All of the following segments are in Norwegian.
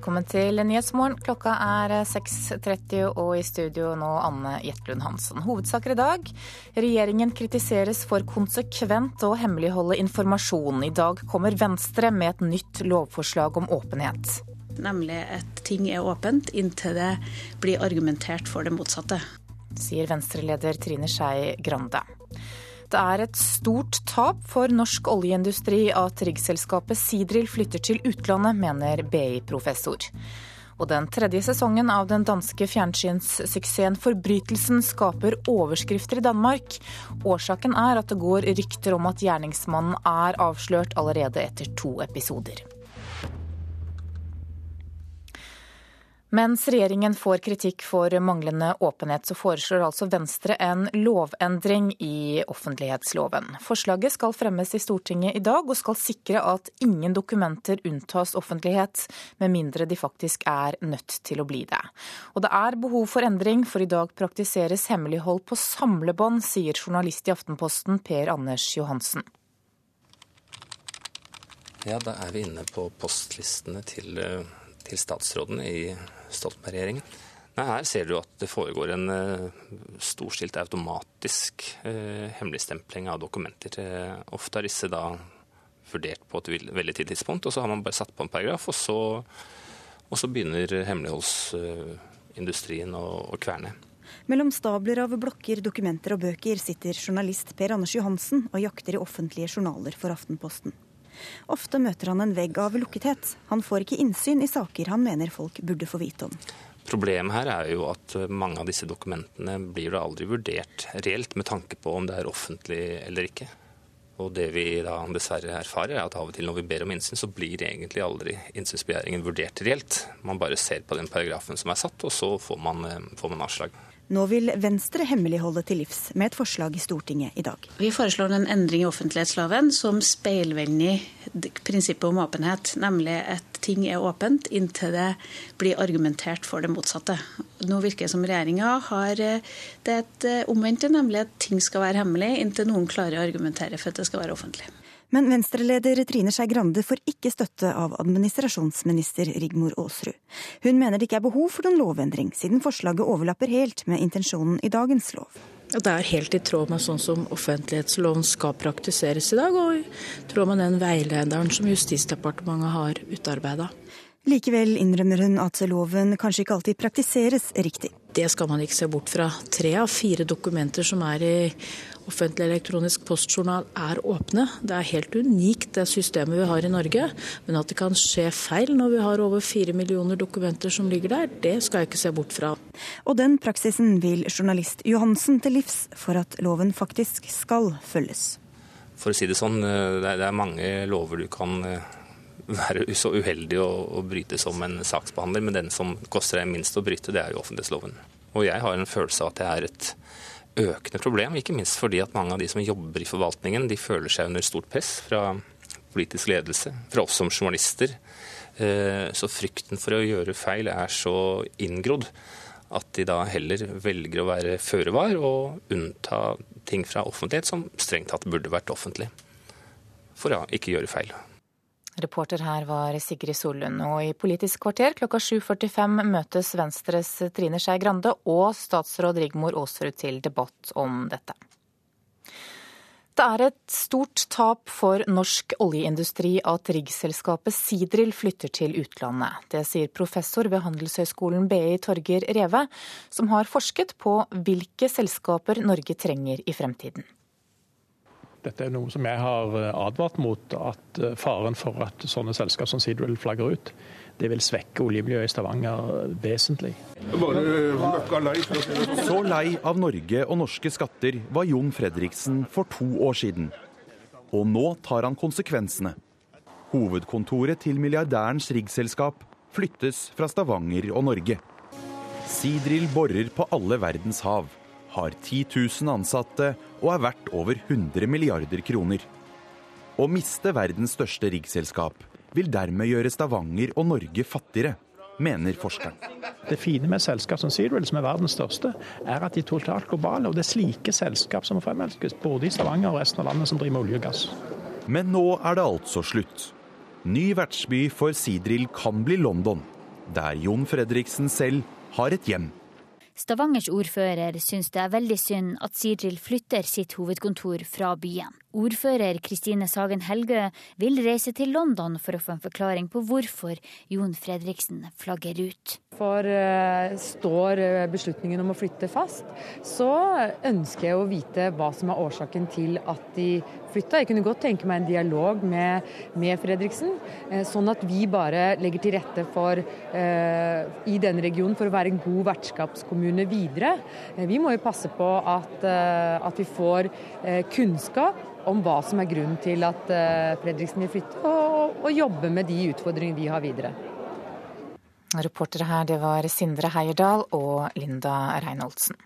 Velkommen til Nyhetsmorgen. Klokka er 6.30 og i studio nå Anne Jetlund Hansen. Hovedsaker i dag. Regjeringen kritiseres for konsekvent å hemmeligholde informasjon. I dag kommer Venstre med et nytt lovforslag om åpenhet. Nemlig at ting er åpent inntil det blir argumentert for det motsatte. Sier Venstre-leder Trine Skei Grande. Det er et stort tap for norsk oljeindustri at riggselskapet Sidril flytter til utlandet, mener BI-professor. Og den tredje sesongen av den danske fjernsynssuksessen Forbrytelsen skaper overskrifter i Danmark. Årsaken er at det går rykter om at gjerningsmannen er avslørt allerede etter to episoder. Mens regjeringen får kritikk for manglende åpenhet, så foreslår altså Venstre en lovendring i offentlighetsloven. Forslaget skal fremmes i Stortinget i dag, og skal sikre at ingen dokumenter unntas offentlighet, med mindre de faktisk er nødt til å bli det. Og det er behov for endring, for i dag praktiseres hemmelighold på samlebånd, sier journalist i Aftenposten Per Anders Johansen. Ja, da er vi inne på postlistene til, til statsrådene i Stoltenberg-regjeringen. Her ser du at det foregår en uh, storstilt automatisk uh, hemmeligstempling av dokumenter. ofte er disse da vurdert på et veldig tidlig tidspunkt, og så har man bare satt på en paragraf, og så, og så begynner hemmeligholdsindustrien uh, å, å kverne. Mellom stabler av blokker, dokumenter og bøker sitter journalist Per Anders Johansen og jakter i offentlige journaler for Aftenposten. Ofte møter han en vegg av lukkethet. Han får ikke innsyn i saker han mener folk burde få vite om. Problemet her er jo at mange av disse dokumentene blir da aldri vurdert reelt med tanke på om det er offentlig eller ikke. Og det vi da dessverre erfarer, er at av og til når vi ber om innsyn, så blir egentlig aldri innsynsbegjæringen vurdert reelt. Man bare ser på den paragrafen som er satt, og så får man, eh, får man avslag. Nå vil Venstre hemmeligholde til livs, med et forslag i Stortinget i dag. Vi foreslår en endring i offentlighetsloven som speilvender prinsippet om åpenhet. Nemlig at ting er åpent inntil det blir argumentert for det motsatte. Nå virker det som regjeringa har eh, det et eh, omvendte, nemlig at ting skal være hemmelig inntil noen klarer å argumentere for at det skal være offentlig. Men Venstre-leder Trine Skei Grande får ikke støtte av administrasjonsminister Rigmor Aasrud. Hun mener det ikke er behov for noen lovendring, siden forslaget overlapper helt med intensjonen i dagens lov. Det er helt i tråd med sånn som offentlighetsloven skal praktiseres i dag, og i tråd med den veilederen som Justisdepartementet har utarbeida. Likevel innrømmer hun at loven kanskje ikke alltid praktiseres riktig. Det skal man ikke se bort fra. Tre av fire dokumenter som er i offentlig elektronisk postjournal er åpne. Det er helt unikt det systemet vi har i Norge. Men at det kan skje feil når vi har over fire millioner dokumenter som ligger der, det skal jeg ikke se bort fra. Og den praksisen vil journalist Johansen til livs for at loven faktisk skal følges. For å si det sånn, eh, det er mange lover du kan eh, være så uheldig å, å bryte som en saksbehandler, men den som koster deg minst å bryte, det er jo offentlighetsloven. Og jeg har en følelse av at det er et økende problem, ikke minst fordi at mange av de som jobber i forvaltningen, de føler seg under stort press fra politisk ledelse, fra oss som journalister. Eh, så frykten for å gjøre feil er så inngrodd at de da heller velger å være føre var og unnta ting fra offentlighet som strengt tatt burde vært offentlig, for å ikke gjøre feil. Reporter her var Sigrid Sollund. Og i Politisk kvarter klokka 7.45 møtes Venstres Trine Skei Grande og statsråd Rigmor Aasrud til debatt om dette. Det er et stort tap for norsk oljeindustri at riggselskapet Sidril flytter til utlandet. Det sier professor ved Handelshøyskolen BI Torger Reve, som har forsket på hvilke selskaper Norge trenger i fremtiden. Dette er noe som jeg har eh, advart mot, at eh, faren for at sånne selskap som Seadrill flagger ut, det vil svekke oljemiljøet i Stavanger vesentlig. Så lei av Norge og norske skatter var Jon Fredriksen for to år siden. Og nå tar han konsekvensene. Hovedkontoret til milliardærens riggselskap flyttes fra Stavanger og Norge. Seadrill borer på alle verdens hav har 10 000 ansatte og er verdt over 100 milliarder kroner. Å miste verdens største riggselskap vil dermed gjøre Stavanger og Norge fattigere, mener forskeren. Det fine med selskap som Seadrill, som er verdens største, er at de er totalt globale. Og det er slike selskap som fremelskes, både i Stavanger og resten av landet som driver med olje og gass. Men nå er det altså slutt. Ny vertsby for Seadrill kan bli London. der Jon Fredriksen selv har et hjem. Stavangers ordfører syns det er veldig synd at Sirdril flytter sitt hovedkontor fra byen. Ordfører Kristine Sagen Helgø vil reise til London for å få en forklaring på hvorfor Jon Fredriksen flagger ut. For uh, står eh, beslutningen om å flytte fast, så ønsker jeg å vite hva som er årsaken til at de flytta. Jeg kunne godt tenke meg en dialog med, med Fredriksen, uh, sånn at vi bare legger til rette for uh, i denne regionen for å være en god vertskapskommune videre. vi må jo passe på at, at vi får kunnskap om hva som er grunnen til at eh, Fredriksen vil flytte, og, og jobbe med de utfordringene vi har videre. Reportere her det var Sindre Heierdal og Linda Reinholdsen.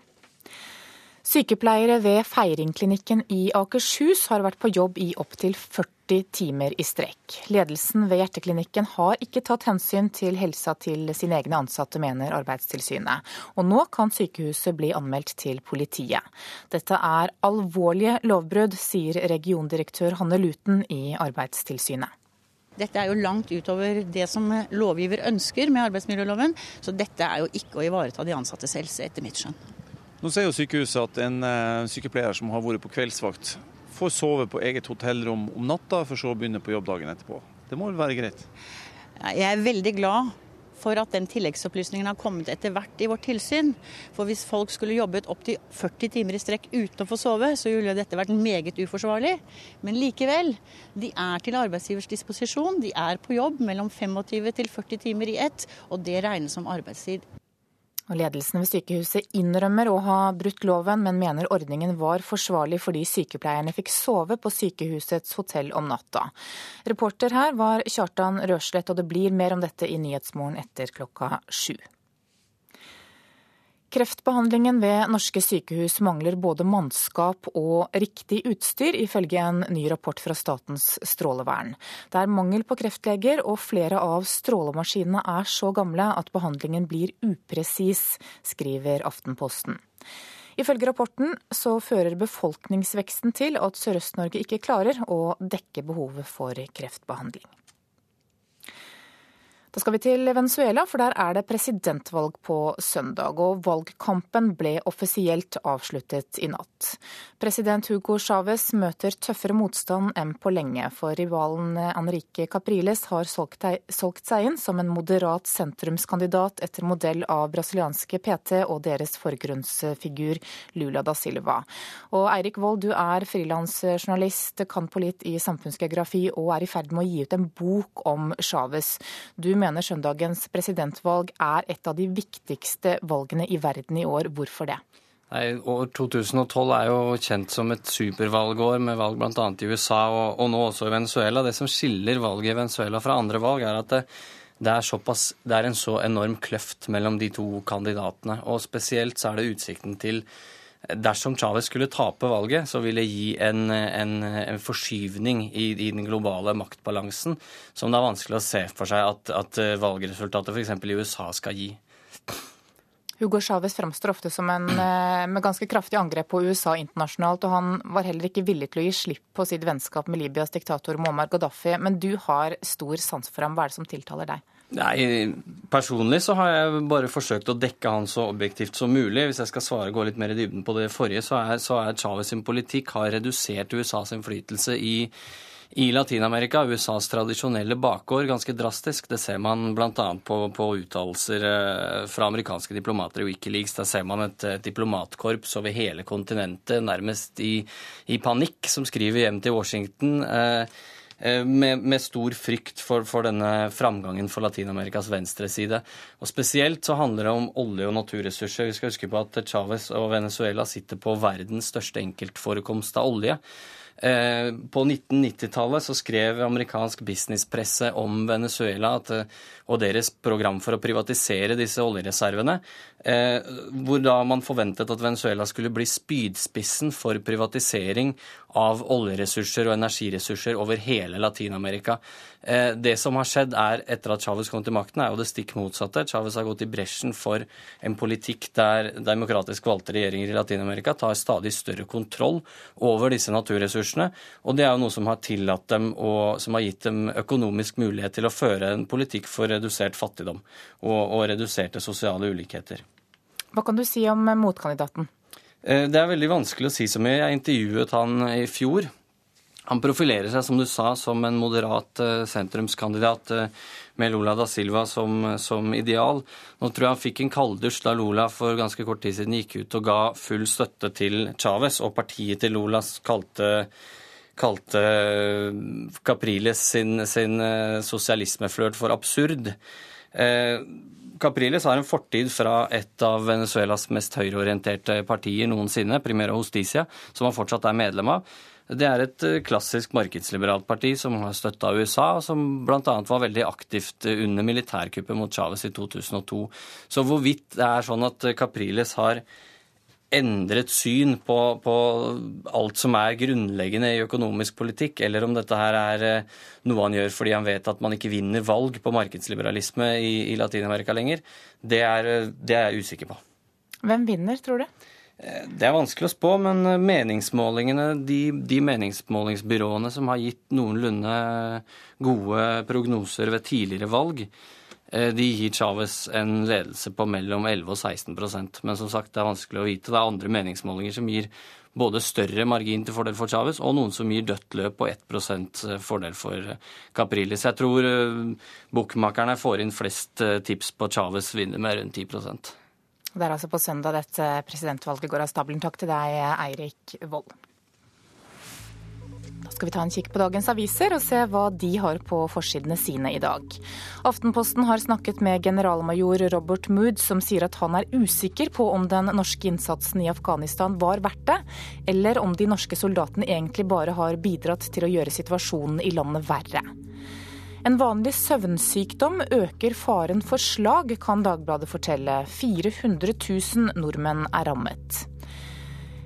Sykepleiere ved Feiringklinikken i Akershus har vært på jobb i opptil 40 timer i strekk. Ledelsen ved hjerteklinikken har ikke tatt hensyn til helsa til sine egne ansatte, mener Arbeidstilsynet. Og nå kan sykehuset bli anmeldt til politiet. Dette er alvorlige lovbrudd, sier regiondirektør Hanne Luten i Arbeidstilsynet. Dette er jo langt utover det som lovgiver ønsker med arbeidsmiljøloven, så dette er jo ikke å ivareta de ansattes helse, etter mitt skjønn. Nå sier jo sykehuset at en uh, sykepleier som har vært på kveldsvakt, får sove på eget hotellrom om natta, for så å begynne på jobb dagen etterpå. Det må vel være greit? Jeg er veldig glad for at den tilleggsopplysningen har kommet etter hvert i vårt tilsyn. For hvis folk skulle jobbet opptil 40 timer i strekk uten å få sove, så ville dette vært meget uforsvarlig. Men likevel, de er til arbeidsgivers disposisjon. De er på jobb mellom 25 til 40 timer i ett, og det regnes som arbeidstid. Og ledelsen ved sykehuset innrømmer å ha brutt loven, men mener ordningen var forsvarlig fordi sykepleierne fikk sove på sykehusets hotell om natta. Reporter her var Kjartan Røslett, og det blir mer om dette i Nyhetsmorgen etter klokka sju. Kreftbehandlingen ved norske sykehus mangler både mannskap og riktig utstyr, ifølge en ny rapport fra Statens strålevern. Det er mangel på kreftleger, og flere av strålemaskinene er så gamle at behandlingen blir upresis, skriver Aftenposten. Ifølge rapporten så fører befolkningsveksten til at Sørøst-Norge ikke klarer å dekke behovet for kreftbehandling. Da skal vi til Venezuela, for der er det presidentvalg på søndag. Og valgkampen ble offisielt avsluttet i natt. President Hugo Chávez møter tøffere motstand enn på lenge, for rivalen Enrique Capriles har solgt seg inn som en moderat sentrumskandidat etter modell av brasilianske PT og deres forgrunnsfigur Lula da Silva. Og Eirik Wold, du er frilansjournalist, kan på litt i samfunnsgeografi og er i ferd med å gi ut en bok om Chávez. Du mener mener søndagens presidentvalg er et av de viktigste valgene i verden i år. Hvorfor det? Nei, år 2012 er jo kjent som et supervalgår med valg bl.a. i USA og, og, nå også i Venezuela. Det som skiller valget i Venezuela fra andre valg, er at det, det, er, såpass, det er en så enorm kløft mellom de to kandidatene. Og spesielt så er det utsikten til dersom Chávez skulle tape valget, så ville det gi en, en, en forskyvning i, i, den globale maktbalansen som det er vanskelig å se for seg at, at valgresultatet f.eks. i USA skal gi. Hugo Chávez framstår ofte som en eh, med ganske kraftig angrep på USA internasjonalt, og han var heller ikke villig til å gi slipp på sitt vennskap med Libyas diktator Muammar Gaddafi. Men du har stor sans for ham. Hva er det som tiltaler deg? Nei, Personlig så har jeg bare forsøkt å dekke han så objektivt som mulig. Hvis jeg skal svare gå litt mer i dybden på det forrige, så er, så er Chávez sin politikk har redusert USAs innflytelse i, i Latin-Amerika, USAs tradisjonelle bakgård, ganske drastisk. Det ser man bl.a. på, på uttalelser eh, fra amerikanske diplomater i Wikileaks. Der ser man et, et diplomatkorps over hele kontinentet, nærmest i, i, panikk, som skriver hjem til Washington. Eh, med, med, stor frykt for, for denne framgangen for Latin-Amerikas venstreside. Og Spesielt så handler det om olje- og naturressurser. Vi skal huske på at Chávez og Venezuela sitter på verdens største enkeltforekomst av olje. Eh, på 1990-tallet så skrev amerikansk businesspresse om Venezuela at, og deres program for å privatisere disse oljereservene. Eh, hvor da man forventet at Venezuela skulle bli spydspissen for privatisering av oljeressurser og energiressurser over hele Latin-Amerika. Eh, det som har skjedd er, etter at Chávez kom til makten, er jo det stikk motsatte. Chávez har gått i bresjen for en politikk der demokratisk valgte regjeringer i Latin-Amerika tar stadig større kontroll over disse naturressursene ressursene. Og det er jo noe som har tillatt dem og som har gitt dem økonomisk mulighet til å føre en politikk for redusert fattigdom og, og reduserte sosiale ulikheter. Hva kan du si om motkandidaten? Eh, det er veldig vanskelig å si så mye. Jeg intervjuet han i fjor. Han profilerer seg, som du sa, som en moderat eh, sentrumskandidat eh, med Lula da Silva som, som, ideal. Nå tror jeg han fikk en kalddusj da Lula for ganske kort tid siden gikk ut og ga full støtte til Chávez, og partiet til Lula kalte, kalte Capriles sin, sin sosialismeflørt for absurd. Eh, Capriles har en fortid fra et av Venezuelas mest høyreorienterte partier noensinne, Primera Justicia, som han fortsatt er medlem av. Det er et eh, klassisk markedsliberalt parti som har støtta USA, og som bl.a. var veldig aktivt under militærkuppet mot Chávez i 2002. Så hvorvidt det er sånn at Capriles har endret syn på, på, alt som er grunnleggende i økonomisk politikk, eller om dette her er eh, noe han gjør fordi han vet at man ikke vinner valg på markedsliberalisme i, i Latin-Amerika lenger, det er, det er jeg usikker på. Hvem vinner, tror du? Eh, det er vanskelig å spå, men meningsmålingene, de, de meningsmålingsbyråene som har gitt noenlunde gode prognoser ved tidligere valg, Eh, de gir Chávez en ledelse på mellom 11 og 16% Men som sagt, det er vanskelig å vite. Det er andre meningsmålinger som gir både større margin til fordel for Chávez, og noen som gir dødt løp på 1 eh, fordel for eh, Capriles. Jeg tror bookmakerne får inn flest tips på Chávez vinner med rundt 10 Det er altså på søndag dette presidentvalget går av stabelen. Takk til deg, Eirik Wold. Da skal vi ta en kikk på dagens aviser og se hva de har på forsidene sine i dag. Aftenposten har snakket med generalmajor Robert Mood, som sier at han er usikker på om den norske innsatsen i Afghanistan var verdt det, eller om de norske soldatene egentlig bare har bidratt til å gjøre situasjonen i landet verre. En vanlig søvnsykdom øker faren for slag, kan Dagbladet fortelle. 400 000 nordmenn er rammet.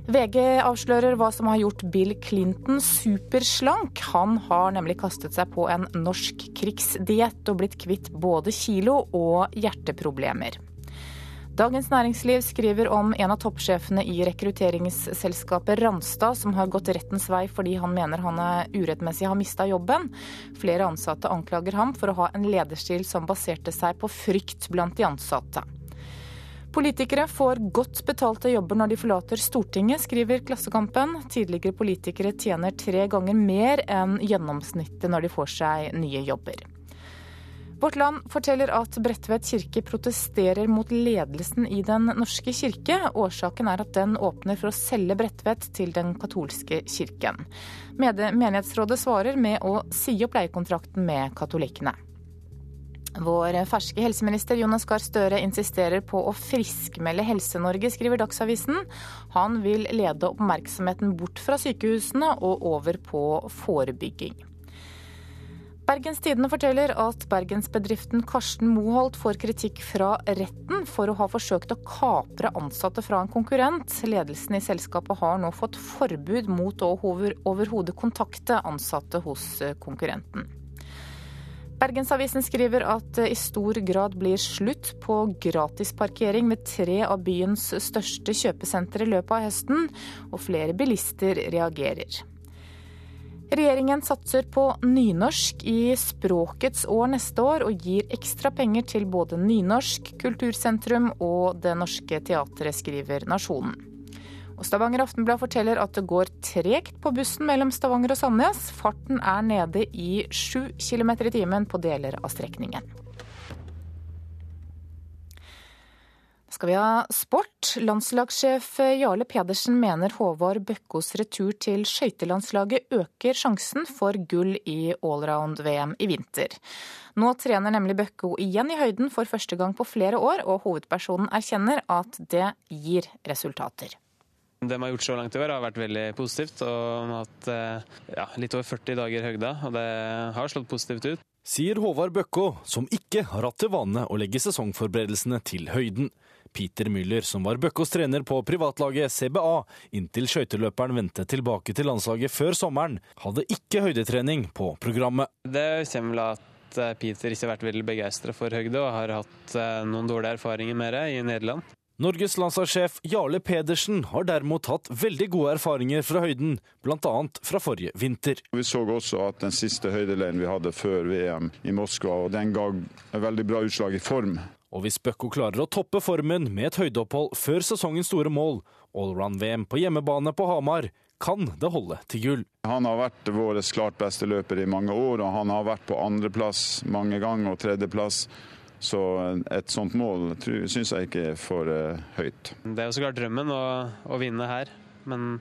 VG avslører hva som har gjort Bill Clinton superslank. Han har nemlig kastet seg på en norsk krigsdiett og blitt kvitt både kilo og hjerteproblemer. Dagens Næringsliv skriver om en av toppsjefene i rekrutteringsselskapet Randstad, som har gått rettens vei fordi han mener han er urettmessig har mista jobben. Flere ansatte anklager ham for å ha en lederstil som baserte seg på frykt blant de ansatte. Politikere får godt betalte jobber når de forlater Stortinget, skriver Klassekampen. Tidligere politikere tjener tre ganger mer enn gjennomsnittet når de får seg nye jobber. Vårt Land forteller at Bredtvet kirke protesterer mot ledelsen i Den norske kirke. Årsaken er at den åpner for å selge Bredtvet til den katolske kirken. Menighetsrådet svarer med å si opp leiekontrakten med katolikkene. Vår ferske helseminister Jonas Gahr Støre insisterer på å friskmelde Helse-Norge, skriver Dagsavisen. Han vil lede oppmerksomheten bort fra sykehusene og over på forebygging. Bergens Tidende forteller at bergensbedriften Karsten Moholt får kritikk fra retten for å ha forsøkt å kapre ansatte fra en konkurrent. Ledelsen i selskapet har nå fått forbud mot å overhodet kontakte ansatte hos konkurrenten. Bergensavisen skriver at det i stor grad blir slutt på gratisparkering ved tre av byens største kjøpesentre i løpet av høsten, og flere bilister reagerer. Regjeringen satser på nynorsk i språkets år neste år, og gir ekstra penger til både Nynorsk, Kultursentrum og Det Norske Teatret, skriver Nasjonen. Og Stavanger Aftenblad forteller at det går tregt på bussen mellom Stavanger og Sandnes. Farten er nede i 7 km i timen på deler av strekningen. Skal vi ha sport. Landslagssjef Jarle Pedersen mener Håvard Bøkkos retur til skøytelandslaget øker sjansen for gull i allround-VM i vinter. Nå trener nemlig Bøkko igjen i høyden for første gang på flere år, og hovedpersonen erkjenner at det gir resultater. Det vi har gjort så langt i år har vært veldig positivt. og Vi har hatt eh, ja, litt over 40 dager høgda, og det har slått positivt ut. Sier Håvard Bøkkå, som ikke har hatt til vane å legge sesongforberedelsene til høyden. Peter Müller, som var Bøkkos trener på privatlaget CBA inntil skøyteløperen vendte tilbake til landslaget før sommeren, hadde ikke høydetrening på programmet. Det kommer vel at eh, Peter ikke har vært veldig begeistra for høyde, og har hatt eh, noen dårlige erfaringer med det i Nederland. Norges landslagssjef Jarle Pedersen har derimot hatt veldig gode erfaringer fra høyden, bl.a. fra forrige vinter. Vi så også at den siste høydeleiren vi hadde før VM i Moskva, og den ga veldig bra utslag i form. Og hvis Bøkko klarer å toppe formen med et høydeopphold før sesongens store mål, allround-VM på hjemmebane på Hamar, kan det holde til gull. Han har vært vår klart beste løper i mange år, og han har vært på andreplass mange ganger og tredjeplass. Så et sånt mål syns jeg ikke er for uh, høyt. Det er jo så klart drømmen å, å, vinne her, men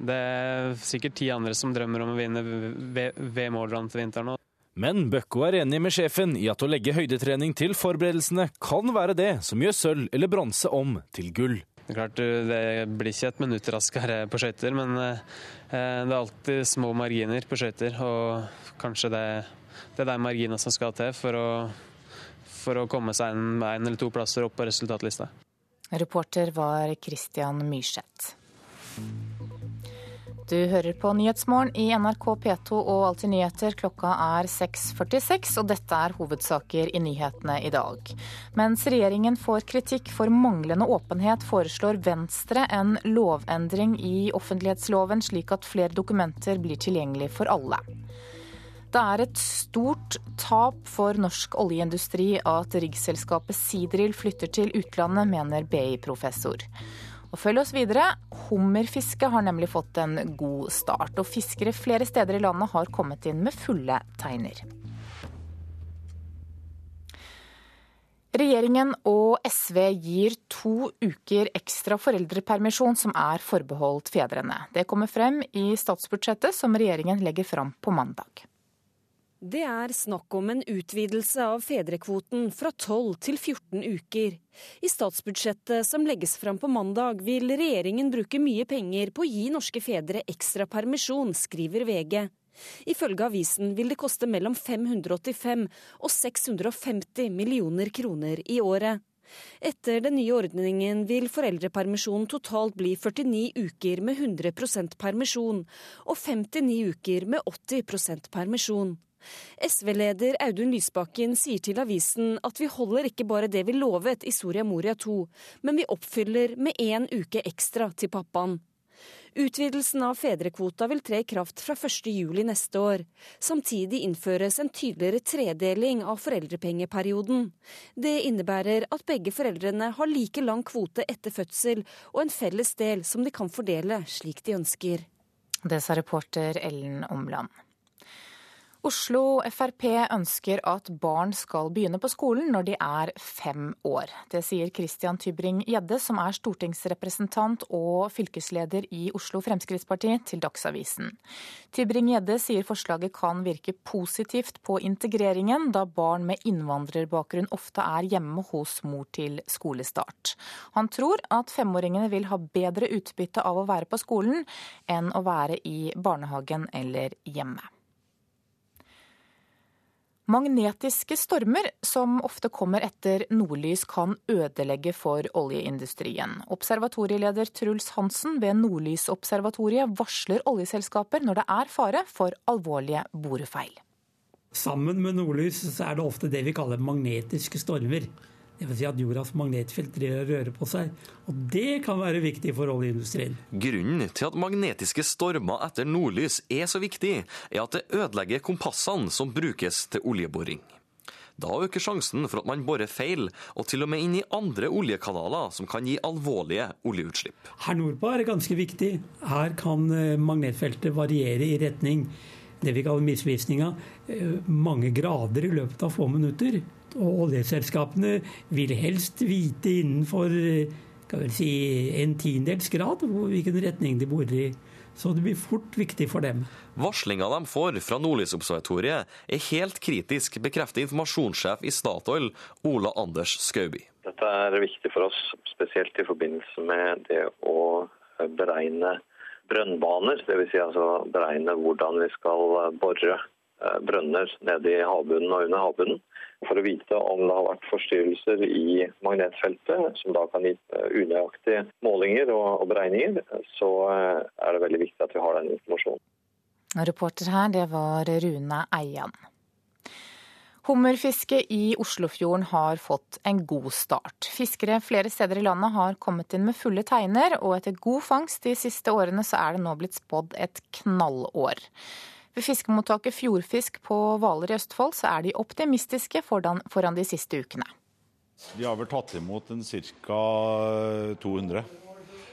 det er sikkert ti andre som drømmer om å vinne VM Allround til vinteren òg. Men Bøkko er enig med sjefen i at å legge høydetrening til forberedelsene kan være det som gjør sølv eller bronse om til gull. Det, er klart, det blir ikke et minutt raskere på skøyter, men eh, det er alltid små marginer på skøyter. Og kanskje det, det er de marginene som skal til for å for å komme seg en, en eller to plasser opp på resultatlista. Reporter var Christian Myrseth. Du hører på Nyhetsmorgen i NRK P2 og Alltid nyheter. Klokka er 6.46, og dette er hovedsaker i nyhetene i dag. Mens regjeringen får kritikk for manglende åpenhet, foreslår Venstre en lovendring i offentlighetsloven, slik at flere dokumenter blir tilgjengelig for alle. Det er et stort tap for norsk oljeindustri at riggselskapet Sidril flytter til utlandet, mener BI-professor. Og følg oss videre. Hummerfisket har nemlig fått en god start, og fiskere flere steder i landet har kommet inn med fulle teiner. Regjeringen og SV gir to uker ekstra foreldrepermisjon som er forbeholdt fedrene. Det kommer frem i statsbudsjettet som regjeringen legger fram på mandag. Det er snakk om en utvidelse av fedrekvoten fra 12 til 14 uker. I statsbudsjettet som legges fram på mandag vil regjeringen bruke mye penger på å gi norske fedre ekstra permisjon, skriver VG. Ifølge avisen vil det koste mellom 585 og 650 millioner kroner i året. Etter den nye ordningen vil foreldrepermisjonen totalt bli 49 uker med 100% permisjon, og 59 uker med 80% permisjon. SV-leder Audun Lysbakken sier til avisen at vi holder ikke bare det vi lovet i Soria Moria II, men vi oppfyller med én uke ekstra til pappaen. Utvidelsen av fedrekvota vil tre i kraft fra 1.7 neste år. Samtidig innføres en tydeligere tredeling av foreldrepengeperioden. Det innebærer at begge foreldrene har like lang kvote etter fødsel, og en felles del som de kan fordele slik de ønsker. Det sa reporter Ellen Omland. Oslo Frp ønsker at barn skal begynne på skolen når de er fem år. Det sier Christian Tybring-Gjedde, som er stortingsrepresentant og fylkesleder i Oslo Fremskrittsparti, til Dagsavisen. Tybring-Gjedde sier forslaget kan virke positivt på integreringen, da barn med innvandrerbakgrunn ofte er hjemme hos mor til skolestart. Han tror at femåringene vil ha bedre utbytte av å være på skolen enn å være i barnehagen eller hjemme. Magnetiske stormer, som ofte kommer etter nordlys, kan ødelegge for oljeindustrien. Observatorieleder Truls Hansen ved Nordlysobservatoriet varsler oljeselskaper når det er fare for alvorlige borefeil. Sammen med nordlys er det ofte det vi kaller magnetiske stormer. Dvs. Si at jordas magnetfelt rører på seg. Og det kan være viktig for oljeindustrien. Grunnen til at magnetiske stormer etter nordlys er så viktig, er at det ødelegger kompassene som brukes til oljeboring. Da øker sjansen for at man borer feil, og til og med inn i andre oljekanaler som kan gi alvorlige oljeutslipp. Her nordpå er det ganske viktig. Her kan eh, magnetfeltet variere i retning det vi kaller misvisninga, eh, mange grader i løpet av få minutter. Og oljeselskapene vil helst vite innenfor si, en tiendedels grad hvilken retning de bor i. Så det blir fort viktig for dem. Varslinga de får fra Nordlysobservatoriet er helt kritisk, bekrefter informasjonssjef i Statoil, Ola Anders Skauby. Dette er viktig for oss, spesielt i forbindelse med det å beregne brønnbaner. Dvs. Si altså beregne hvordan vi skal bore eh, brønner nede i havbunnen og under havbunnen for å vite om det har vært forstyrrelser i magnetfeltet, som da kan gi eh, unøyaktige målinger og beregninger, så eh, er det veldig viktig at vi har den informasjonen. Reporter her, det var Rune Eian. Hummerfisket i Oslofjorden har fått en god start. Fiskere flere steder i landet har kommet inn med fulle teiner, og etter god fangst de siste årene så er det nå blitt spådd et knallår. Ved fiskemottaket Fjordfisk på Hvaler i Østfold så er de optimistiske foran, de siste ukene. Vi har vel tatt imot ca. 200.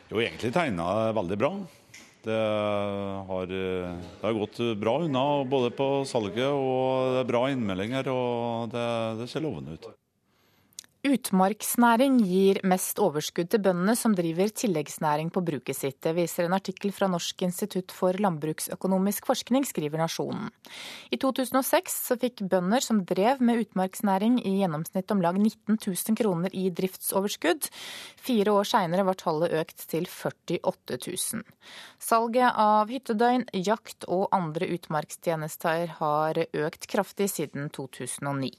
Jo, egentlig tegna veldig bra. Det har, det har, gått bra unna både på salget og det er bra innmeldinger. og det, det ser lovende ut. Utmarksnæring gir mest overskudd til bøndene som driver tilleggsnæring på bruket sitt. Det viser en artikkel fra Norsk institutt for landbruksøkonomisk forskning, skriver Nasjonen. I 2006 fikk bønder som drev med utmarksnæring i gjennomsnitt om lag 19 000 kroner i driftsoverskudd. Fire år seinere var tallet økt til 48 000. Salget av hyttedøgn, jakt og andre utmarkstjenester har økt kraftig siden 2009.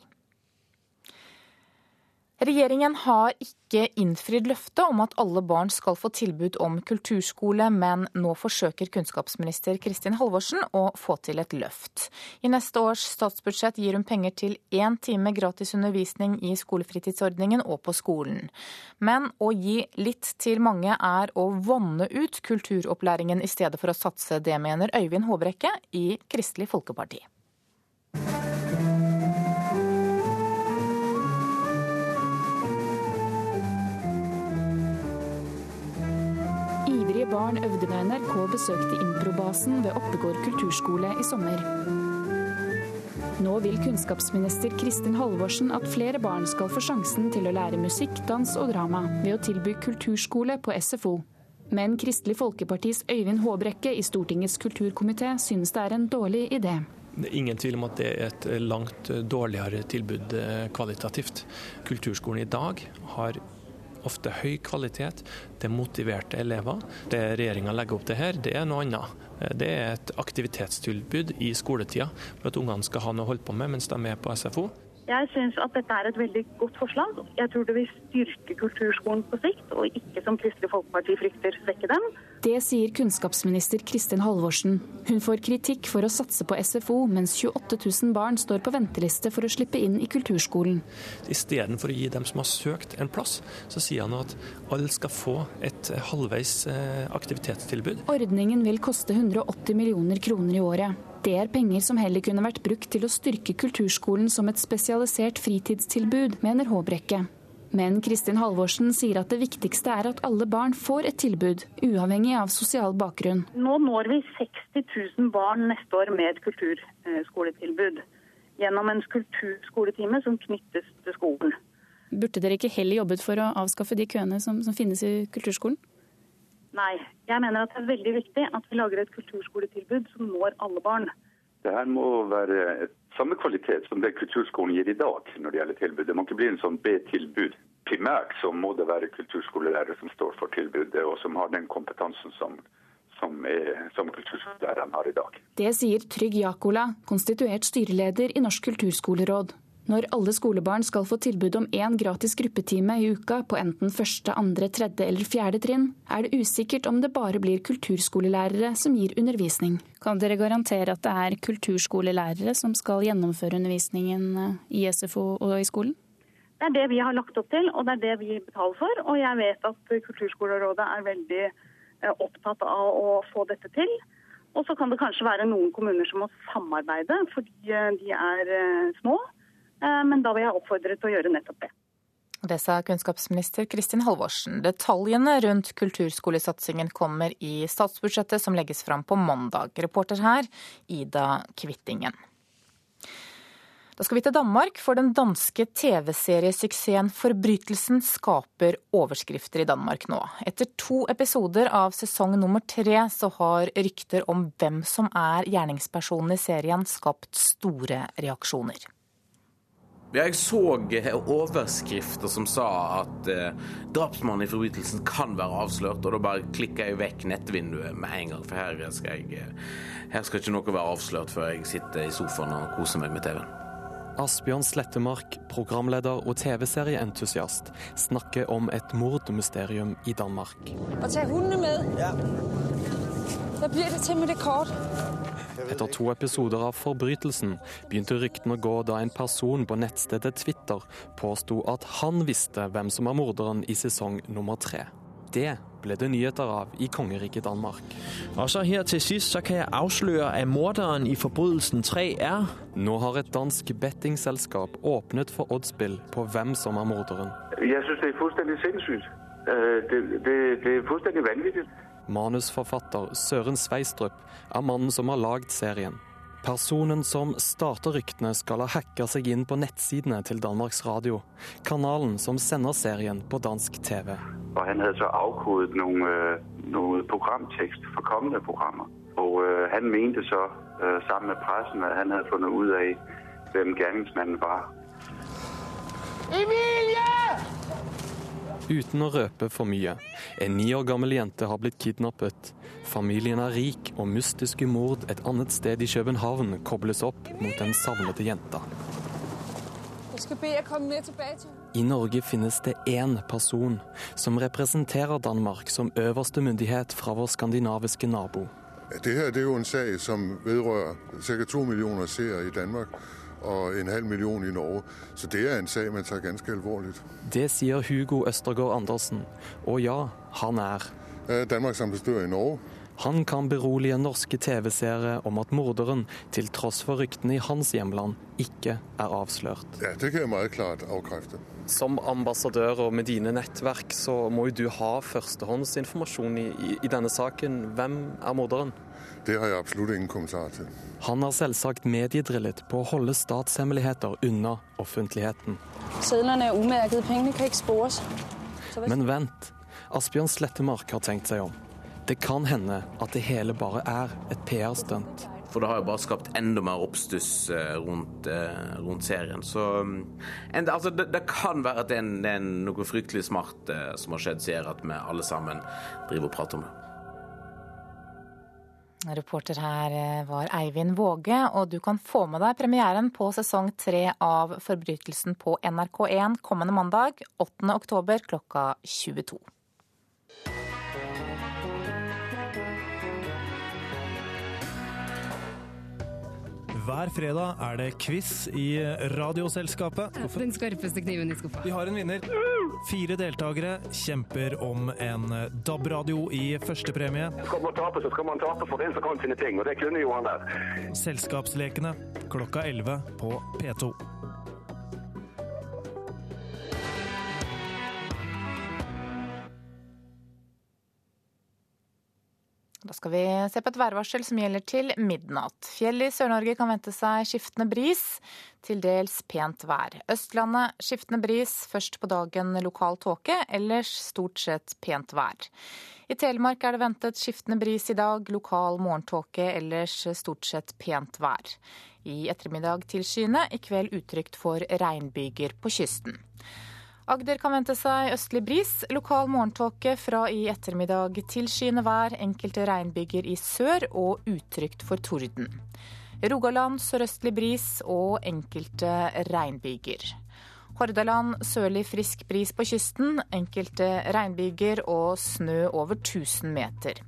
Regjeringen har ikke innfridd løftet om at alle barn skal få tilbud om kulturskole, men nå forsøker kunnskapsminister Kristin Halvorsen å få til et løft. I neste års statsbudsjett gir hun penger til én time gratis undervisning i skolefritidsordningen og på skolen. Men å gi litt til mange er å vanne ut kulturopplæringen i stedet for å satse. Det mener Øyvind Håbrekke i Kristelig Folkeparti. Barn øvde da NRK besøkte Improbasen ved Oppegård kulturskole i sommer. Nå vil kunnskapsminister Kristin Halvorsen at flere barn skal få sjansen til å lære musikk, dans og drama ved å tilby kulturskole på SFO. Men Kristelig Folkepartis Øyvind Håbrekke i Stortingets kulturkomité synes det er en dårlig idé. Det er ingen tvil om at det er et langt dårligere tilbud eh, kvalitativt. Kulturskolen i dag har ofte høy kvalitet. Det er motiverte elever. Det regjeringa legger opp til her, det er noe annet. Det er et aktivitetstilbud i skoletida for at ungene skal ha noe å holde på med mens de er på SFO. Jeg syns at dette er et veldig godt forslag. Jeg tror det vil styrke kulturskolen på sikt, og ikke som Kristelig Folkeparti frykter, svekke dem. Det sier kunnskapsminister Kristin Halvorsen. Hun får kritikk for å satse på SFO, mens 28 000 barn står på venteliste for å slippe inn i kulturskolen. Istedenfor å gi dem som har søkt en plass, så sier han at alle skal få et halvveis eh, aktivitetstilbud. Ordningen vil koste 180 millioner kroner i året. Det er penger som heller kunne vært brukt til å styrke kulturskolen som et spesialisert fritidstilbud, mener Håbrekke. Men Kristin Halvorsen sier at det viktigste er at alle barn får et tilbud, uavhengig av sosial bakgrunn. Nå når vi 60 000 barn neste år med et kulturskoletilbud. Gjennom en kulturskoletime som knyttes til skolen. Burde dere ikke heller jobbet for å avskaffe de køene som, som finnes i kulturskolen? Nei. Jeg mener at det er veldig viktig at vi lager et kulturskoletilbud som når alle barn. Det her må være samme kvalitet som det kulturskolen gir i dag når det gjelder tilbud. Det må ikke bli en sånn B-tilbud. Primært så må det være kulturskolelærere som står for tilbudet, og som har den kompetansen som, som, er, som kulturskolelærerne har i dag. Det sier Trygg Jakola, konstituert styreleder i Norsk kulturskoleråd. Når alle skolebarn skal få tilbud om én gratis gruppetime i uka på enten første, andre, tredje eller fjerde trinn, er det usikkert om det bare blir kulturskolelærere som gir undervisning. Kan dere garantere at det er kulturskolelærere som skal gjennomføre undervisningen eh, i SFO og i skolen? Det er det vi har lagt opp til, og det er det vi betaler for. Og jeg vet at Kulturskolerådet er veldig eh, opptatt av å få dette til. Og så kan det kanskje være noen kommuner som må samarbeide fordi eh, de er små. Eh, men da vil jeg oppfordre til å gjøre nettopp det. Det sa kunnskapsminister Kristin Halvorsen. Detaljene rundt kulturskolesatsingen kommer i statsbudsjettet som legges fram på mandag. Reporter her, Ida Kvittingen. Da skal vi til Danmark, for den danske TV-seriesuksessen 'Forbrytelsen' skaper overskrifter i Danmark nå. Etter to episoder av sesong nummer tre så har rykter om hvem som er gjerningspersonen i serien skapt store reaksjoner. Jeg så overskrifter som sa at eh, drapsmannen i forbrytelsen kan være avslørt, og da bare klikka jeg vekk nettvinduet med en gang, for her skal, jeg, eh, her skal ikke noe være avslørt før jeg sitter i sofaen og koser meg med TV-en. Asbjørn Slettemark, programleder og TV-serieentusiast, snakker om et mordmysterium i Danmark. Og ta hundene med. Ja. Da blir det til med det kort. Etter to episoder av Forbrytelsen begynte ryktene å gå da en person på nettstedet Twitter påsto at han visste hvem som er morderen i sesong nummer tre. Det ble det nyheter av i kongeriket Danmark. Og så her til sist så kan jeg avsløre at morderen i Forbrytelsen 3 er Nå har et dansk bettingselskap åpnet for oddspill på hvem som er morderen. Jeg syns det er fullstendig sinnssykt. Øh, det, det, det er fullstendig vanvittig. Manusforfatter Søren Sveistrup er mannen som har lagd serien. Personen som starter ryktene, skal ha hacka seg inn på nettsidene til Danmarks Radio, kanalen som sender serien på dansk TV. Og han hadde så avkodet noen, øh, noen programtekst for kommende programmer. Og øh, han mente så, øh, sammen med pressen, at han hadde funnet ut av hvem gjerningsmannen var. Emilie! Uten å røpe for mye. En ni år gammel jente har blitt kidnappet. Familien er rik, og mystiske mord et annet sted i København kobles opp mot den savnede jenta. I Norge finnes det én person som representerer Danmark som øverste myndighet fra vår skandinaviske nabo. Det her det er jo en sak som vedrører ca. to millioner seere i Danmark og en halv million i Norge. Så det er en sak man tar ganske alvorlig. Det sier Hugo Østergaard Andersen. Og ja, han er Danmarks ambassadør i Norge. Han kan berolige norske TV-seere om at morderen, til tross for ryktene i hans hjemland, ikke er avslørt. Ja, Det kan jeg meget klart avkrefte. Som ambassadør og med dine nettverk, så må jo du ha førstehåndsinformasjon i, i, i denne saken. Hvem er morderen? Det har jeg absolutt ingen kommentar til. Han har selvsagt mediedrillet på å holde statshemmeligheter unna offentligheten. Sedlene er umerket, pengene kan ikke spores. Men vent, Asbjørn Slettemark har tenkt seg om. Det kan hende at det hele bare er et PR-stunt. For det har jo bare skapt enda mer oppstuss rundt, rundt serien. Så en, altså, det, det, kan være at det er, en, det er noe fryktelig smart som har skjedd, ser at vi alle sammen driver og prater om det. Reporter her var Eivind Våge, og du kan få med deg premieren på sesong tre av Forbrytelsen på NRK1 kommende mandag 8. oktober klokka 22. Hver fredag er det quiz i Radioselskapet. Den skarpeste kniven i skuffa. Vi har en vinner. Fire deltakere kjemper om en DAB-radio i førstepremie. Skal man tape, så skal man tape for den som kan sine ting, og det kunne jo han der. Selskapslekene klokka 11 på P2. Skal vi se på et værvarsel som gjelder til midnatt. Fjell i Sør-Norge kan vente seg skiftende bris, til dels pent vær. Østlandet skiftende bris, først på dagen lokal tåke, ellers stort sett pent vær. I Telemark er det ventet skiftende bris i dag, lokal morgentåke, ellers stort sett pent vær. I ettermiddag tilskyende, i kveld utrygt for regnbyger på kysten. Agder kan vente seg østlig bris, lokal morgentåke fra i ettermiddag tilskyende vær, enkelte regnbyger i sør og utrygt for torden. Rogaland sørøstlig bris og enkelte regnbyger. Hordaland sørlig frisk bris på kysten, enkelte regnbyger og snø over 1000 meter.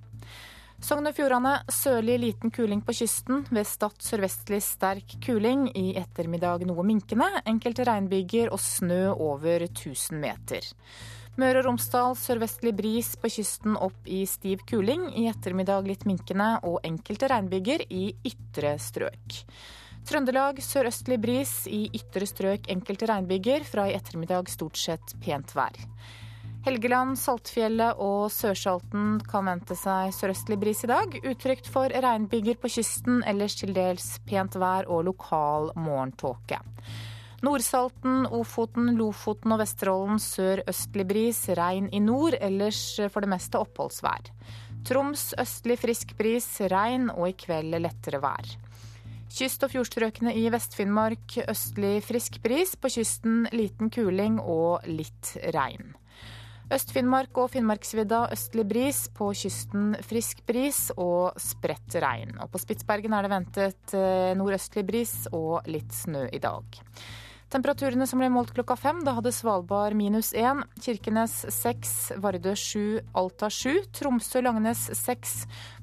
Sogn og Fjordane sørlig liten kuling på kysten. Ved Stad sørvestlig sterk kuling. I ettermiddag noe minkende. Enkelte regnbyger og snø over 1000 meter. Møre og Romsdal sørvestlig bris på kysten opp i stiv kuling. I ettermiddag litt minkende og enkelte regnbyger i ytre strøk. Trøndelag sørøstlig bris, i ytre strøk enkelte regnbyger. Fra i ettermiddag stort sett pent vær. Helgeland, Saltfjellet og Sørsalten kan vente seg sørøstlig bris i dag. Utrygt for regnbyger på kysten, ellers til dels pent vær og lokal morgentåke. Nordsalten, Ofoten, Lofoten og Vesterålen sørøstlig bris, regn i nord, ellers for det meste oppholdsvær. Troms østlig frisk bris, regn og i kveld lettere vær. Kyst- og fjordstrøkene i Vest-Finnmark østlig frisk bris, på kysten liten kuling og litt regn. Øst-Finnmark og Finnmarksvidda østlig bris, på kysten frisk bris og spredt regn. Og på Spitsbergen er det ventet nordøstlig bris og litt snø i dag. Temperaturene som ble målt klokka fem, da hadde Svalbard minus én, Kirkenes seks, Vardø sju, Alta sju, Tromsø-Langnes seks,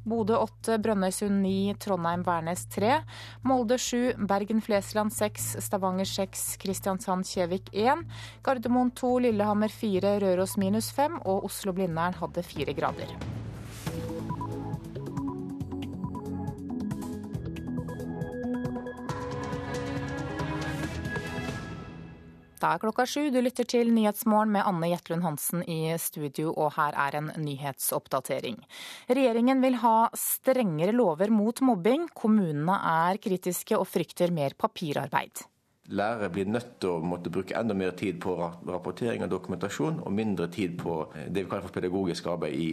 Bodø 8, Brønnøysund 9, Trondheim-Værnes 3, Molde 7, Bergen-Flesland 6, Stavanger 6, Kristiansand-Kjevik 1, Gardermoen 2, Lillehammer 4, Røros minus 5 og Oslo-Blindern hadde 4 grader. Da er klokka sju. Du lytter til Nyhetsmorgen med Anne Jetlund Hansen i studio, og her er en nyhetsoppdatering. Regjeringen vil ha strengere lover mot mobbing. Kommunene er kritiske og frykter mer papirarbeid. Lærere blir nødt til å måtte bruke enda mer tid på rapportering og dokumentasjon, og mindre tid på det vi kaller for pedagogisk arbeid i,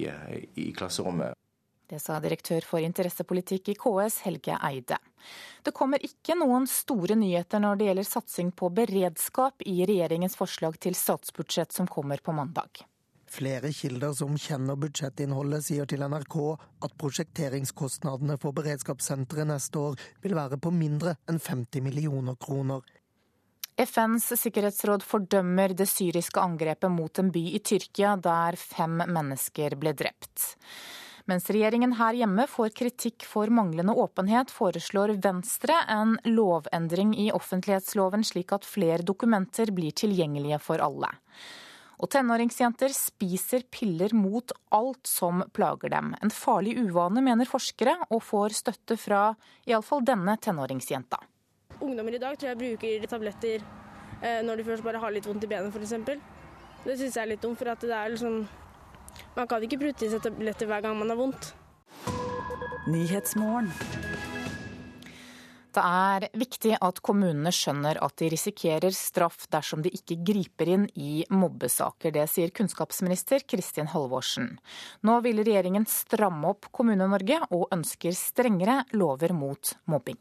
i klasserommet. Det sa direktør for interessepolitikk i KS, Helge Eide. Det kommer ikke noen store nyheter når det gjelder satsing på beredskap i regjeringens forslag til statsbudsjett som kommer på mandag. Flere kilder som kjenner budsjettinnholdet, sier til NRK at prosjekteringskostnadene for beredskapssenteret neste år vil være på mindre enn 50 millioner kroner. FNs sikkerhetsråd fordømmer det syriske angrepet mot en by i Tyrkia der fem mennesker ble drept. Mens regjeringen her hjemme får kritikk for manglende åpenhet, foreslår Venstre en lovendring i offentlighetsloven slik at flere dokumenter blir tilgjengelige for alle. Og tenåringsjenter spiser piller mot alt som plager dem. En farlig uvane, mener forskere, og får støtte fra iallfall denne tenåringsjenta. Ungdommer i dag tror jeg bruker tabletter eh, når de først bare har litt vondt i benet, f.eks. Det syns jeg er litt dumt, for det er liksom man kan ikke putte i seg tabletter hver gang man har vondt. Det er viktig at kommunene skjønner at de risikerer straff dersom de ikke griper inn i mobbesaker. Det sier kunnskapsminister Kristin Halvorsen. Nå vil regjeringen stramme opp Kommune-Norge og ønsker strengere lover mot mobbing.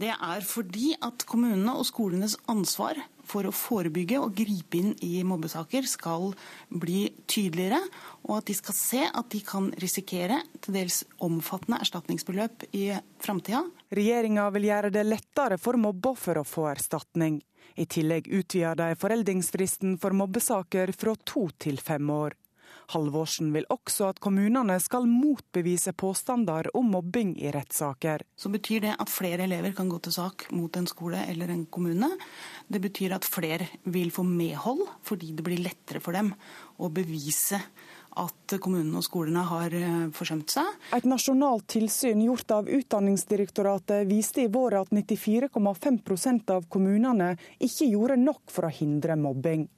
Det er fordi at kommunene og skolenes ansvar for å forebygge og gripe inn i mobbesaker skal bli tydeligere, og at de skal se at de kan risikere til dels omfattende erstatningsbeløp i framtida. Regjeringa vil gjøre det lettere for mobbeoffer å få erstatning. I tillegg utvider de foreldingsfristen for mobbesaker fra to til fem år. Halvorsen vil også at kommunene skal motbevise påstander om mobbing i rettssaker. Så betyr det at flere elever kan gå til sak mot en skole eller en kommune. Det betyr at flere vil få medhold, fordi det blir lettere for dem å bevise at kommunene og skolene har eh, forsømt seg. Et nasjonalt tilsyn gjort av Utdanningsdirektoratet viste i vår at 94,5% av kommunene ikke gjorde nok for å hindre mobbing.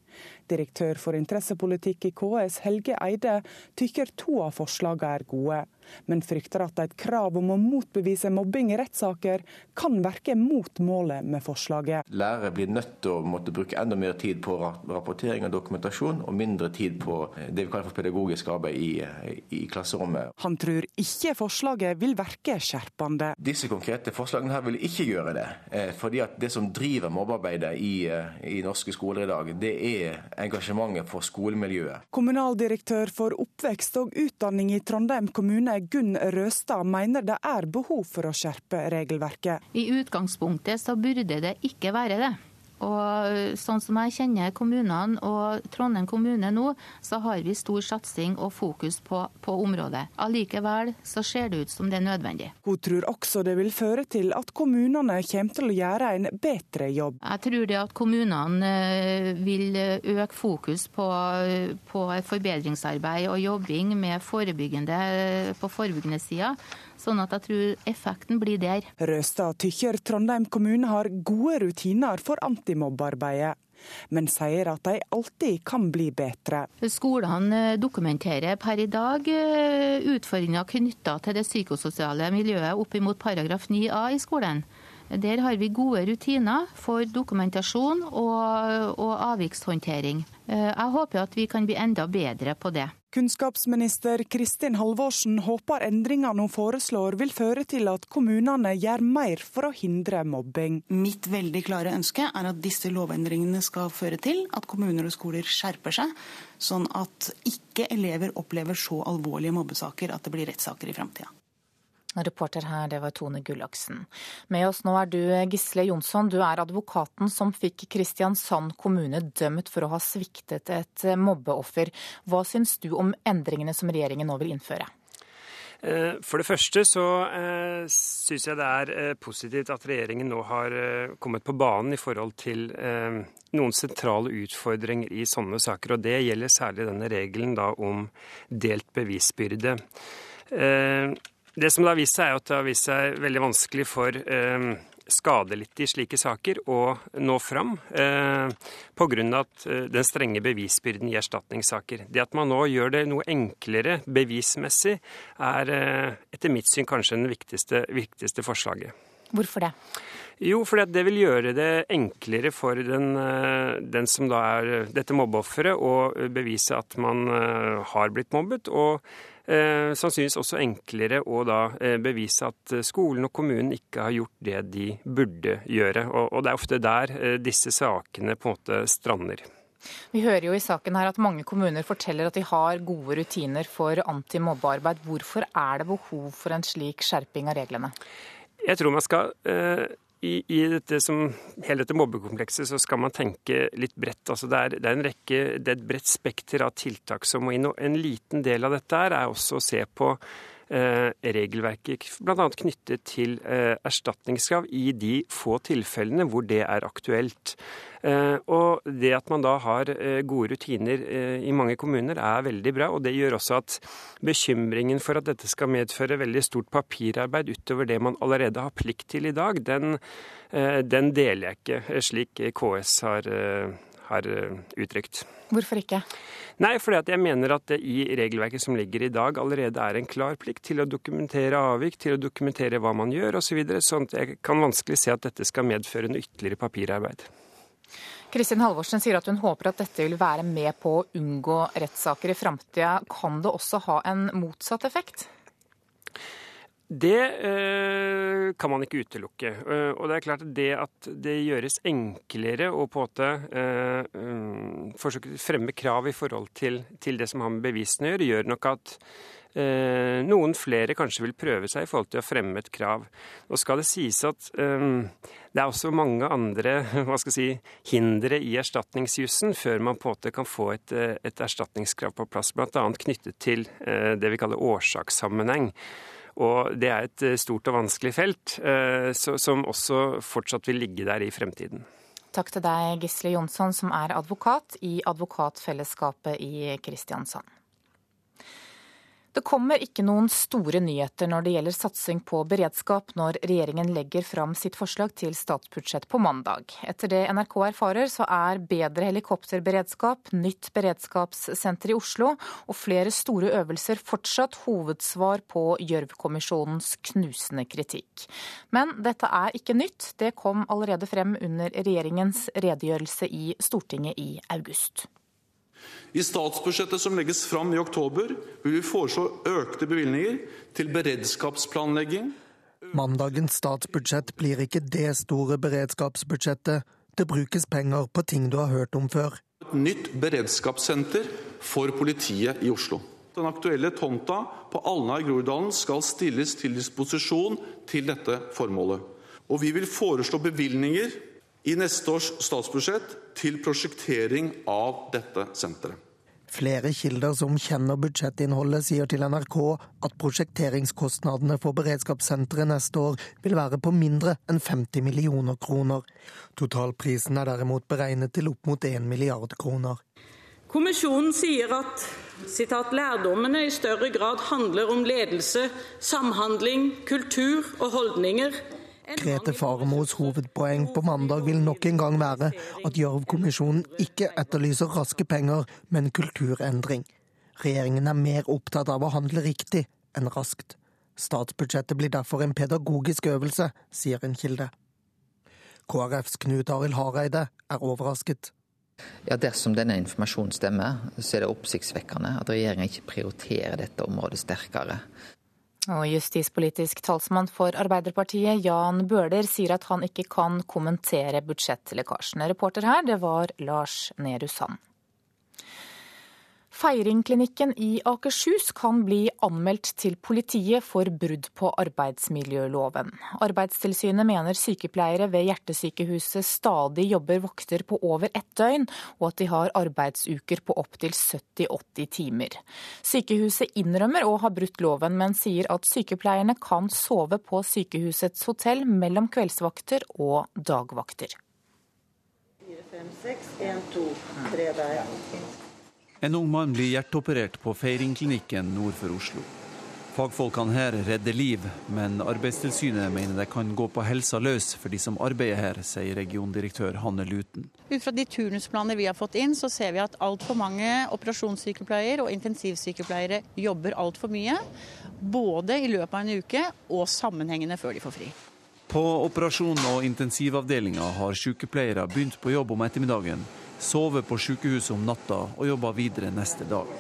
Direktør for interessepolitikk i KS, Helge Eide, tykker to av forslagene er gode men frykter at et krav om å motbevise mobbing i rettssaker kan verke mot målet med forslaget. Lærere blir nødt til å måtte bruke enda mer tid på rapportering og dokumentasjon, og mindre tid på eh, det vi kaller for pedagogisk arbeid i, eh, i klasserommet. Han tror ikke forslaget vil verke skjerpende. Disse konkrete forslagene her vil ikke gjøre det. Eh, fordi at det som driver mobbearbeidet i, i norske skoler i dag, det er engasjementet for skolemiljøet. Kommunaldirektør for oppvekst og utdanning i Trondheim kommune Gunn Røstad mener det er behov for å skjerpe regelverket. I utgangspunktet så burde det ikke være det. Og sånn som jeg kjenner kommunene og Trondheim kommune nå, så har vi stor satsing og fokus på, på området. Allikevel så ser det ut som det er nødvendig. Hun tror også det vil føre til at kommunene kommer til å gjøre en bedre jobb. Jeg tror det at kommunene eh, vil øke fokus på, på forbedringsarbeid og jobbing med forebyggende, på forebyggende sida Sånn at jeg tror effekten blir der. Røstad tykker Trondheim kommune har gode rutiner for antimobbearbeidet men sier at de alltid kan bli bedre. Skolene dokumenterer per i dag eh, utfordringer knytta til det psykososiale miljøet opp mot paragraf 9a i skolen. Der har vi gode rutiner for dokumentasjon og, og avvikshåndtering. Eh, jeg håper at vi kan bli enda bedre på det. Kunnskapsminister Kristin Halvorsen håper endringene hun foreslår vil føre til at kommunene gjør mer for å hindre mobbing. Mitt veldig klare ønske er at disse lovendringene skal føre til at kommuner og skoler skjerper seg, sånn at ikke elever opplever så alvorlige mobbesaker at det blir rettssaker i framtida. Reporter her, det var Tone Gullaksen. Med oss nå er du Gisle Jonsson. Du er advokaten som fikk Kristiansand kommune dømt for å ha sviktet et mobbeoffer. Hva syns du om endringene som regjeringen nå vil innføre? Eh, for det første så eh, syns jeg det er eh, positivt at regjeringen nå har kommet på banen i forhold til noen sentrale utfordringer i sånne saker. Og det gjelder særlig denne regelen da om delt bevisbyrde. Det som det har vist seg, er at det har vist seg veldig vanskelig for eh, skadelidte i slike saker å nå fram eh, pga. Eh, den strenge bevisbyrden i erstatningssaker. Det at man nå gjør det noe enklere bevismessig, er eh, etter mitt syn kanskje det viktigste, viktigste forslaget. Hvorfor det? Jo, fordi det vil gjøre det enklere for den, eh, den som da er dette mobbeofferet, å bevise at man eh, har blitt mobbet. og Eh, sannsynligvis også enklere å da eh, bevise at eh, skolen og kommunen ikke har gjort det de burde gjøre. Og det er ofte der disse sakene på en måte strander. Vi hører jo i saken her at mange kommuner forteller at de har gode rutiner for antimobbearbeid. Hvorfor er det behov for en slik skjerping av reglene? Jeg tror man skal i, i dette som, hele dette mobbekomplekset så skal man tenke litt bredt. Altså det, er, det, er, en rekke, det er et bredt spekter av tiltak som må inn. og En liten del av dette er også å se på regelverket bl.a. knyttet til eh, erstatningskrav i de få tilfellene hvor det er aktuelt. Eh, og det at man da har eh, gode rutiner eh, i mange kommuner er veldig bra. Og det gjør også at bekymringen for at dette skal medføre veldig stort papirarbeid utover det man allerede har plikt til i dag, den, den deler jeg ikke, slik KS har, har uttrykt. Hvorfor ikke? Nei, fordi jeg mener at det i regelverket som ligger i dag, allerede er en klar plikt til å dokumentere avvik, til å dokumentere hva man gjør osv. Så videre, sånn at jeg kan vanskelig se at dette skal medføre en ytterligere papirarbeid. Kristin Halvorsen sier at hun håper at dette vil være med på å unngå rettssaker i framtida. Kan det også ha en motsatt effekt? Det eh, kan man ikke utelukke. Uh, og det er klart at det at det gjøres enklere å på en måte uh, um, forsøke å fremme krav i forhold til, til, det som har med bevisene å gjøre, gjør nok at Eh, noen flere kanskje vil prøve seg i forhold til å fremme et krav. Nå skal det sies at eh, det er også mange andre hva skal si, hindre i erstatningsjussen før man på en måte kan få et, eh, et erstatningskrav på plass, bl.a. knyttet til eh, det vi kaller årsakssammenheng. Og det er et stort og vanskelig felt, uh, som også fortsatt vil ligge der i fremtiden. Takk til deg, Gisle Jonsson, som er advokat i Advokatfellesskapet i Kristiansand. Det kommer ikke noen store nyheter når det gjelder satsing på beredskap når regjeringen legger fram sitt forslag til statsbudsjett på mandag. Etter det NRK erfarer, så er bedre helikopterberedskap, nytt beredskapssenter i Oslo og flere store øvelser fortsatt hovedsvar på Gjørv-kommisjonens knusende kritikk. Men dette er ikke nytt. Det kom allerede frem under regjeringens redegjørelse i Stortinget i august. I statsbudsjettet som legges fram i oktober, vil vi foreslå økte bevilgninger til beredskapsplanlegging. Mandagens statsbudsjett blir ikke det store beredskapsbudsjettet. Det brukes penger på ting du har hørt om før. Et nytt beredskapssenter for politiet i Oslo. Den aktuelle tomta på Alna i Groruddalen skal stilles til disposisjon til dette formålet. Og vi vil foreslå bevilgninger i neste års statsbudsjett til prosjektering av dette senteret. Flere kilder som kjenner budsjettinnholdet, sier til NRK at prosjekteringskostnadene for beredskapssenteret neste år vil være på mindre enn 50 millioner kroner. Totalprisen er derimot beregnet til opp mot 1 milliard kroner. Kommisjonen sier at citat, lærdommene i større grad handler om ledelse, samhandling, kultur og holdninger Grete Faremos hovedpoeng på mandag vil nok en gang være at Gjørv-kommisjonen ikke etterlyser raske penger, men kulturendring. Regjeringen er mer opptatt av å handle riktig enn raskt. Statsbudsjettet blir derfor en pedagogisk øvelse, sier en kilde. KrFs Knut Arild Hareide er overrasket. Ja, Dersom denne informasjonen stemmer, så er det oppsiktsvekkende at regjeringa ikke prioriterer dette området sterkere. Og justispolitisk talsmann for Arbeiderpartiet, Jan Bøhler, sier at han ikke kan kommentere budsjettlekkasjene. Reporter her, det var Lars Nehru Sand. Feiringklinikken i Akershus kan bli anmeldt til politiet for brudd på arbeidsmiljøloven. Arbeidstilsynet mener sykepleiere ved Hjertesykehuset stadig jobber vakter på over ett døgn, og at de har arbeidsuker på opptil 70-80 timer. Sykehuset innrømmer å ha brutt loven, men sier at sykepleierne kan sove på sykehusets hotell mellom kveldsvakter og dagvakter. 4, 5, 6, 1, 2, 3 der. En ung mann blir hjerteoperert på Feiringklinikken nord for Oslo. Fagfolkene her redder liv, men Arbeidstilsynet mener det kan gå på helsa løs for de som arbeider her, sier regiondirektør Hanne Luten. Ut fra de turnusplaner vi har fått inn, så ser vi at altfor mange operasjonssykepleiere og intensivsykepleiere jobber altfor mye. Både i løpet av en uke og sammenhengende før de får fri. På operasjon- og intensivavdelinga har sykepleiere begynt på jobb om ettermiddagen sove på sykehuset om natta og jobbe videre neste dag.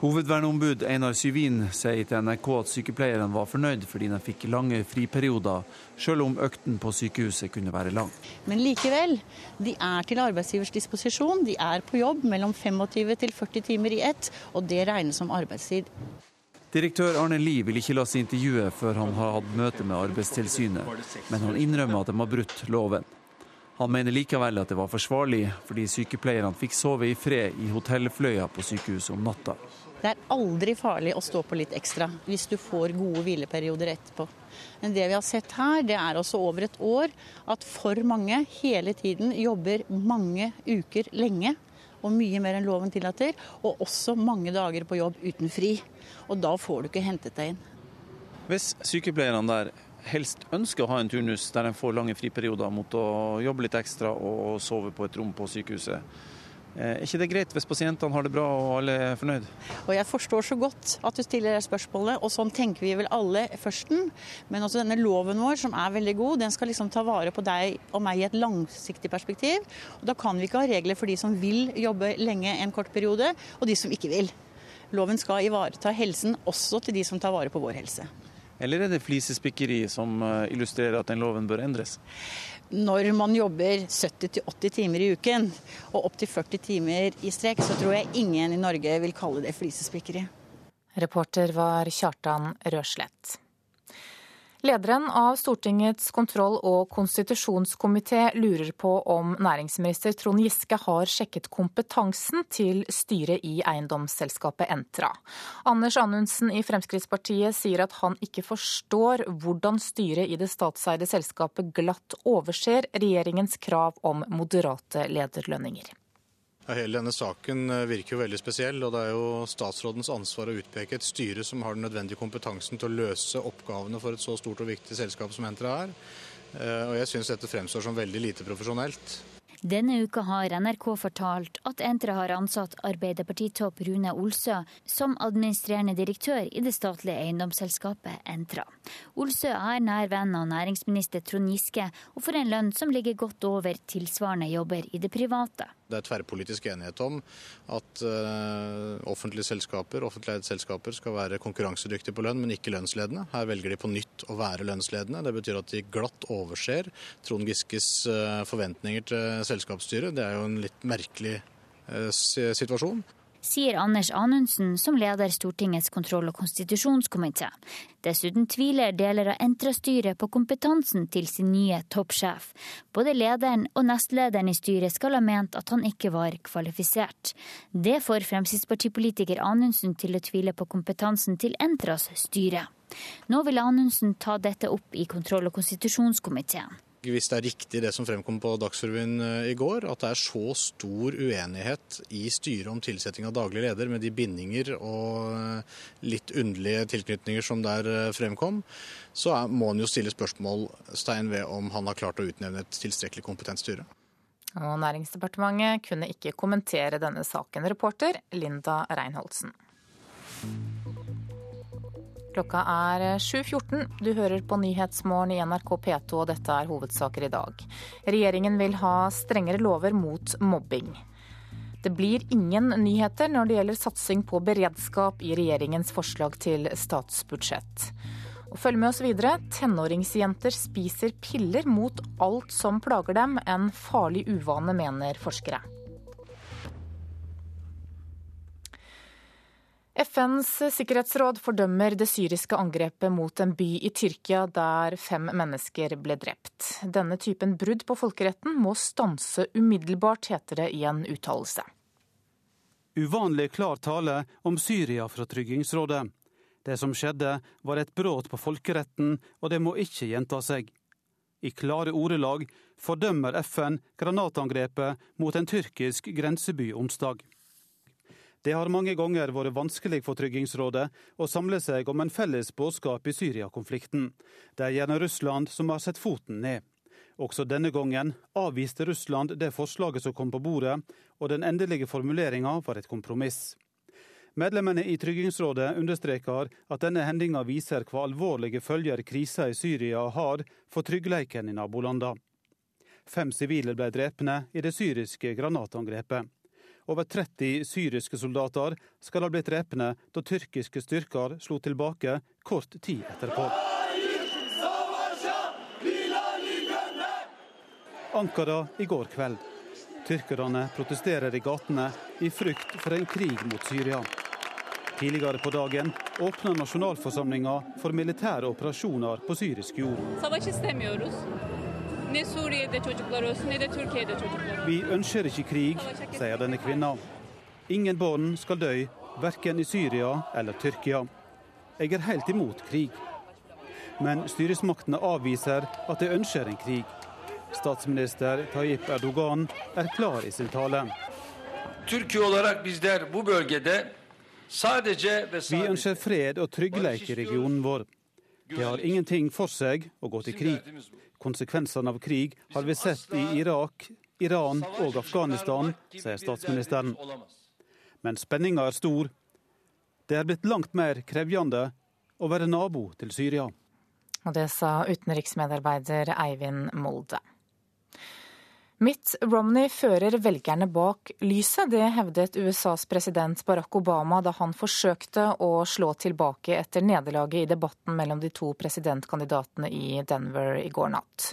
Hovedverneombud Einar Syvin sier til NRK at sykepleierne var fornøyd fordi de fikk lange friperioder, selv om økten på sykehuset kunne være lang. Men likevel, de er til arbeidsgivers disposisjon. De er på jobb mellom 25 til 40 timer i ett, og det regnes som arbeidstid. Direktør Arne Lie vil ikke la seg intervjue før han har hatt møte med Arbeidstilsynet, men han innrømmer at de har brutt loven. Han mener likevel at det var forsvarlig, fordi sykepleierne fikk sove i fred i hotellfløya på sykehuset om natta. Det er aldri farlig å stå på litt ekstra hvis du får gode hvileperioder etterpå. Men det vi har sett her, det er også over et år at for mange hele tiden jobber mange uker lenge. Og mye mer enn loven tillater. Og også mange dager på jobb uten fri. Og da får du ikke hentet deg inn. Hvis sykepleierne der helst ønsker å ha en turnus der en får lange friperioder mot å jobbe litt ekstra og sove på et rom på sykehuset. Eh, er ikke det greit hvis pasientene har det bra og alle er fornøyd? Og Jeg forstår så godt at du stiller det spørsmålet, og sånn tenker vi vel alle førsten. Men også denne loven vår, som er veldig god, den skal liksom ta vare på deg og meg i et langsiktig perspektiv. Og Da kan vi ikke ha regler for de som vil jobbe lenge en kort periode, og de som ikke vil. Loven skal ivareta helsen også til de som tar vare på vår helse. Eller er det flisespikkeri som eh, illustrerer at den loven bør endres? Når man jobber 70-80 timer i uken og opptil 40 timer i strekk, så tror jeg ingen i Norge vil kalle det flisespikkeri. Reporter var Kjartan Røslett. Lederen av Stortingets kontroll- og konstitusjonskomité lurer på om næringsminister Trond Giske har sjekket kompetansen til styret i eiendomsselskapet Entra. Anders Anundsen i Fremskrittspartiet sier at han ikke forstår hvordan styret i det statseide selskapet glatt overser regjeringens krav om moderate lederlønninger. Hele denne saken eh, virker jo veldig spesiell, og det er jo statsrådens ansvar å utpeke et styre som har den nødvendige kompetansen til å løse oppgavene for et så stort og viktig selskap som Entra er. Eh, og jeg syns dette fremstår som veldig lite profesjonelt. Denne uka har NRK fortalt at Entra har ansatt Arbeiderpartitopp Rune Olsø som administrerende direktør i det statlige eiendomsselskapet Entra. Olsø er nær venn av næringsminister Trond Giske, og får en lønn som ligger godt over tilsvarende jobber i det private. Det er tverrpolitisk enighet om at uh, offentlige selskaper offentlig selskaper skal være konkurransedyktige på lønn, men ikke lønnsledende. Her velger de på nytt å være lønnsledende. Det betyr at de glatt overser Trond Giskes uh, forventninger til selskapsstyret. Det er jo en litt merkelig uh, situasjon sier Anders Anundsen, som leder Stortingets kontroll- og konstitusjonskomité. Dessuten tviler deler av Entra-styret på kompetansen til sin nye toppsjef. Både lederen og nestlederen i styret skal ha ment at han ikke var kvalifisert. Det får Fremskrittspartipolitiker Anundsen til å tvile på kompetansen til Entras styre. Nå vil Anundsen ta dette opp i kontroll- og konstitusjonskomiteen hvis det er riktig det som fremkom på Dagsrevyen eh, i går, at det er så stor uenighet i styret om tilsetting av daglig leder, med de bindinger og eh, litt underlige tilknytninger som der eh, fremkom, så må en jo stille spørsmålstegn ved om han har klart å utnevne et tilstrekkelig kompetent styre. Og Næringsdepartementet kunne ikke kommentere denne saken. Reporter Linda Reinholdsen. Klokka er 7.14. Du hører på Nyhetsmorgen i NRK P2, og dette er hovedsaker i dag. Regjeringen vil ha strengere lover mot mobbing. Det blir ingen nyheter når det gjelder satsing på beredskap i regjeringens forslag til statsbudsjett. Og følg med oss videre. Tenåringsjenter spiser piller mot alt som plager dem. En farlig uvane, mener forskere. FNs sikkerhetsråd fordømmer det syriske angrepet mot en by i Tyrkia der fem mennesker ble drept. Denne typen brudd på folkeretten må stanse umiddelbart, heter det i en uttalelse. Uvanlig klar tale om Syria fra Tryggingsrådet. Det som skjedde, var et brudd på folkeretten, og det må ikke gjenta seg. I klare ordelag fordømmer FN granatangrepet mot en tyrkisk grenseby onsdag. Det har mange ganger vært vanskelig for Tryggingsrådet å samle seg om en felles budskap i Syria-konflikten. Det er gjerne Russland som har sett foten ned. Også denne gangen avviste Russland det forslaget som kom på bordet, og den endelige formuleringa var et kompromiss. Medlemmene i Tryggingsrådet understreker at denne hendinga viser hva alvorlige følger krisa i Syria har for tryggleiken i nabolandene. Fem sivile ble drepne i det syriske granatangrepet. Over 30 syriske soldater skal ha blitt drepne da tyrkiske styrker slo tilbake kort tid etterpå. Ankara i går kveld. Tyrkerne protesterer i gatene i frykt for en krig mot Syria. Tidligere på dagen åpna nasjonalforsamlinga for militære operasjoner på syrisk jord. Vi ønsker ikke krig, sier denne kvinna. Ingen barn skal dø, verken i Syria eller Tyrkia. Jeg er helt imot krig. Men styresmaktene avviser at de ønsker en krig. Statsminister Tayyip Erdogan er klar i sin tale. Vi ønsker fred og trygghet i regionen vår. Det har ingenting for seg å gå til krig. Konsekvensene av krig har vi sett i Irak, Iran og Afghanistan, sier statsministeren. Men spenninga er stor. Det er blitt langt mer krevjende å være nabo til Syria. Og det sa utenriksmedarbeider Eivind Molde. Mitt Romney fører velgerne bak lyset. Det hevdet USAs president Barack Obama da han forsøkte å slå tilbake etter nederlaget i debatten mellom de to presidentkandidatene i Denver i går natt.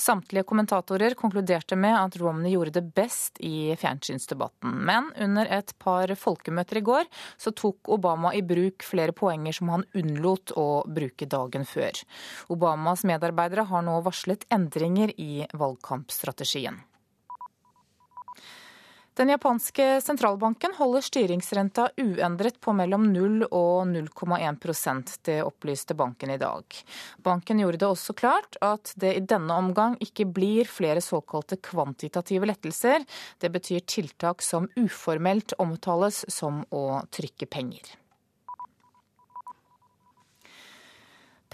Samtlige kommentatorer konkluderte med at Romney gjorde det best i fjernsynsdebatten. Men under et par folkemøter i går så tok Obama i bruk flere poenger som han unnlot å bruke dagen før. Obamas medarbeidere har nå varslet endringer i valgkampstrategien. Den japanske sentralbanken holder styringsrenta uendret på mellom 0 og 0,1% Det opplyste banken i dag. Banken gjorde det også klart at det i denne omgang ikke blir flere såkalte kvantitative lettelser. Det betyr tiltak som uformelt omtales som å trykke penger.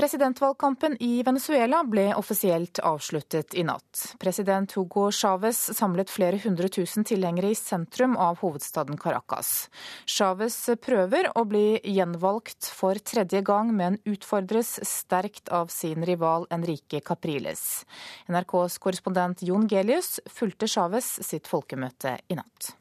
Presidentvalgkampen i Venezuela ble offisielt avsluttet i natt. President Hugo Chávez samlet flere hundre tusen tilhengere i sentrum av hovedstaden Caracas. Chávez prøver å bli gjenvalgt for tredje gang, men utfordres sterkt av sin rival Enrique Capriles. NRKs korrespondent Jon Gelius fulgte Chávez sitt folkemøte i natt.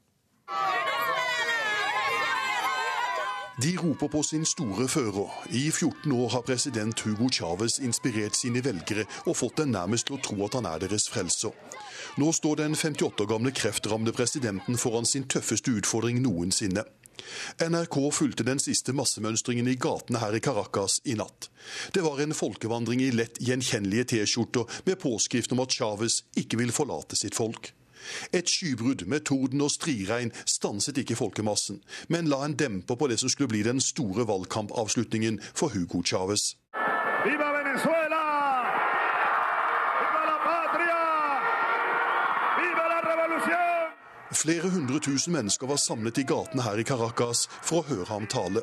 De roper på sin store fører. I 14 år har president Hugo Chávez inspirert sine velgere og fått dem nærmest til å tro at han er deres frelser. Nå står den 58 år gamle kreftrammede presidenten foran sin tøffeste utfordring noensinne. NRK fulgte den siste massemønstringen i gatene her i Caracas i natt. Det var en folkevandring i lett gjenkjennelige T-skjorter med påskrift om at Chávez ikke vil forlate sitt folk. Et skybrudd med torden og striregn stanset ikke folkemassen, men la en demper på det som skulle bli den store valgkampavslutningen for Hugo Chávez. Viva Venezuela! Viva la patria! Viva la revolución! Flere hundre tusen mennesker var samlet i gatene her i Caracas for å høre ham tale.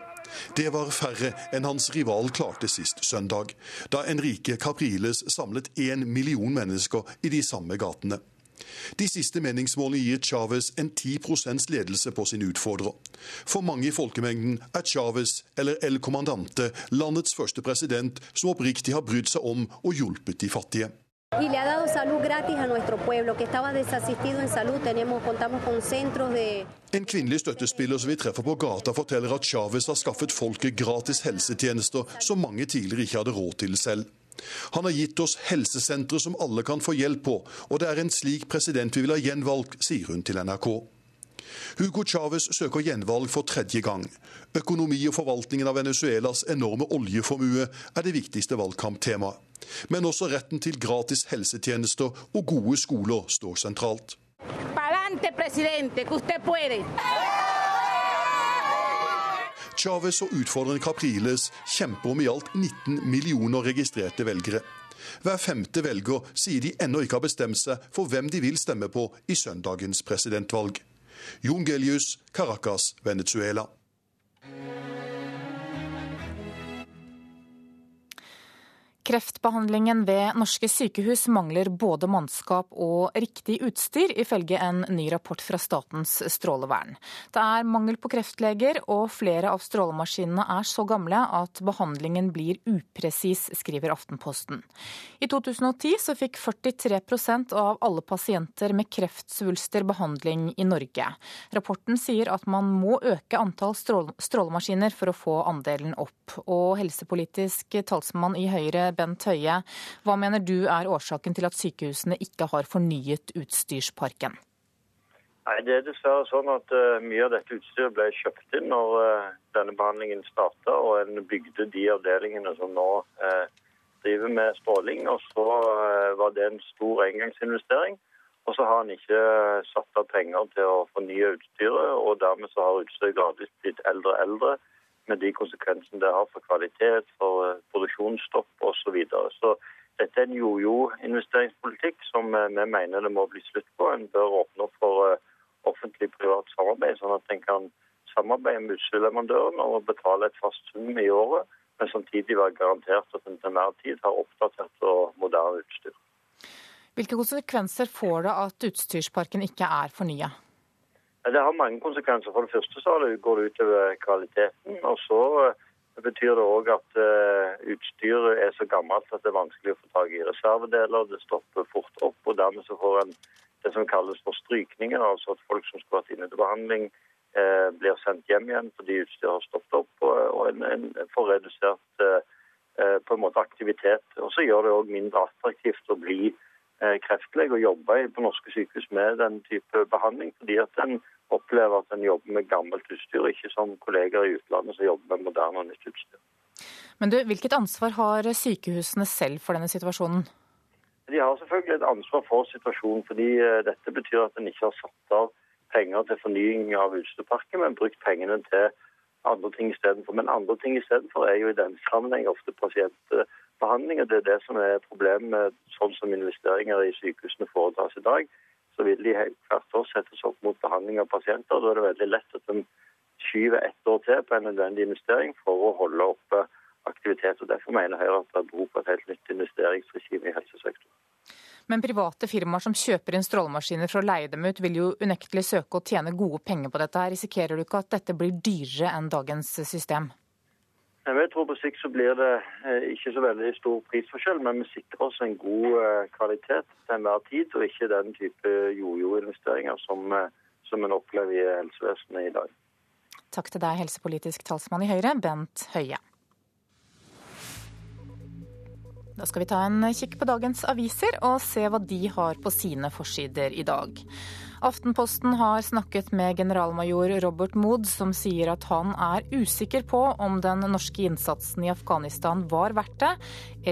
Det var færre enn hans rival klarte sist søndag, da Enrique Capriles samlet én million mennesker i de samme gatene. De siste meningsmålene gir Chávez en 10% ledelse på sin utfordrer. For mange i folkemengden er Chávez, eller El Comandante, landets første president som oppriktig har brydd seg om og hjulpet de fattige. En kvinnelig støttespiller som vi treffer på gata, forteller at Chávez har skaffet folket gratis helsetjenester som mange tidligere ikke hadde råd til selv. Han har gitt oss helsesentre som alle kan få hjelp på, og det er en slik president vi vil ha gjenvalgt, sier hun til NRK. Hugo Chávez søker gjenvalg for tredje gang. Økonomi og forvaltningen av Venezuelas enorme oljeformue er det viktigste valgkamptemaet. Men også retten til gratis helsetjenester og gode skoler står sentralt. Chávez og utfordreren Capriles kjemper om i alt 19 millioner registrerte velgere. Hver femte velger sier de ennå ikke har bestemt seg for hvem de vil stemme på i søndagens presidentvalg. Jon Gelius, Caracas, Venezuela. Kreftbehandlingen ved norske sykehus mangler både mannskap og riktig utstyr, ifølge en ny rapport fra Statens strålevern. Det er mangel på kreftleger, og flere av strålemaskinene er så gamle at behandlingen blir upresis, skriver Aftenposten. I 2010 så fikk 43% av alle pasienter med kreftsvulster behandling i Norge. Rapporten sier at man må øke antall strålemaskiner for å få andelen opp. Og helsepolitisk talsmann i Høyre, Bent Høie, hva mener du er årsaken til at sykehusene ikke har fornyet utstyrsparken? Nei, Det er dessverre sånn at uh, mye av dette utstyret ble kjøpt inn når uh, denne behandlingen starta, og en bygde de avdelingene som nå uh, driver med stråling. Og så var det en stor engangsinvestering. Og så har en ikke satt av penger til å fornye utstyret, og dermed så har utstyret gradvis blitt eldre og eldre med de konsekvensene det har for kvalitet, for eh, produksjonsstopp osv. Så, videre. så dette er en jojo-investeringspolitikk som eh, vi mener det må bli slutt på. En bør åpne opp for eh, offentlig-privat samarbeid, sånn at en kan samarbeide med utstyrsleverandøren og betale et fast sum i året, men samtidig være garantert at en til enhver tid har oppdatert og moderne utstyr. Hvilke konsekvenser får det at utstyrsparken ikke er fornya? Det har mange konsekvenser. For det første så går det utover kvaliteten. Og så eh, betyr det òg at eh, utstyret er så gammelt at det er vanskelig å få tak i reservedeler. Det stopper fort opp, og dermed så får en det som kalles for strykninger. Altså at folk som skulle vært inne til behandling, eh, blir sendt hjem igjen fordi utstyret har stoppet opp, og en, en får redusert på en måte aktivitet. Og så gjør det òg mindre attraktivt å bli kreftlege og jobbe på norske sykehus med den type behandling, fordi at en opplever at en jobber med gammelt utstyr, ikke som kolleger i utlandet som jobber med moderne og nytt utstyr. Men du, Hvilket ansvar har sykehusene selv for denne situasjonen? De har selvfølgelig et ansvar for situasjonen, fordi eh, dette betyr at en ikke har satt av penger til fornying av utstyrparken, men brukt pengene til andre ting istedenfor. Men andre ting istedenfor er jo i denne sammenheng ofte pasientbehandling. og Det er det som er problemet med sånn som investeringer i sykehusene foretas i dag så vil de hvert år settes opp mot behandling av pasienter. Da er det veldig lett at en skyver ett år til på en nødvendig investering for å holde oppe aktivitet. og Derfor mener Høyre at det er behov for et helt nytt investeringsregime i helsesektoren. Men private firmaer som kjøper inn strålemaskiner for å leie dem ut, vil jo unektelig søke å tjene gode penger på dette. Risikerer du ikke at dette blir dyrere enn dagens system? Jeg tror på sikt så blir det eh, ikke så veldig stor prisforskjell, men vi sikrer oss en god eh, kvalitet til enhver tid, og ikke den type jojo-investeringer som, eh, som en opplever i helsevesenet i dag. Takk til deg, helsepolitisk talsmann i Høyre, Bent Høie. Da skal vi ta en kikk på dagens aviser og se hva de har på sine forsider i dag. Aftenposten har snakket med generalmajor Robert Mood, som sier at han er usikker på om den norske innsatsen i Afghanistan var verdt det,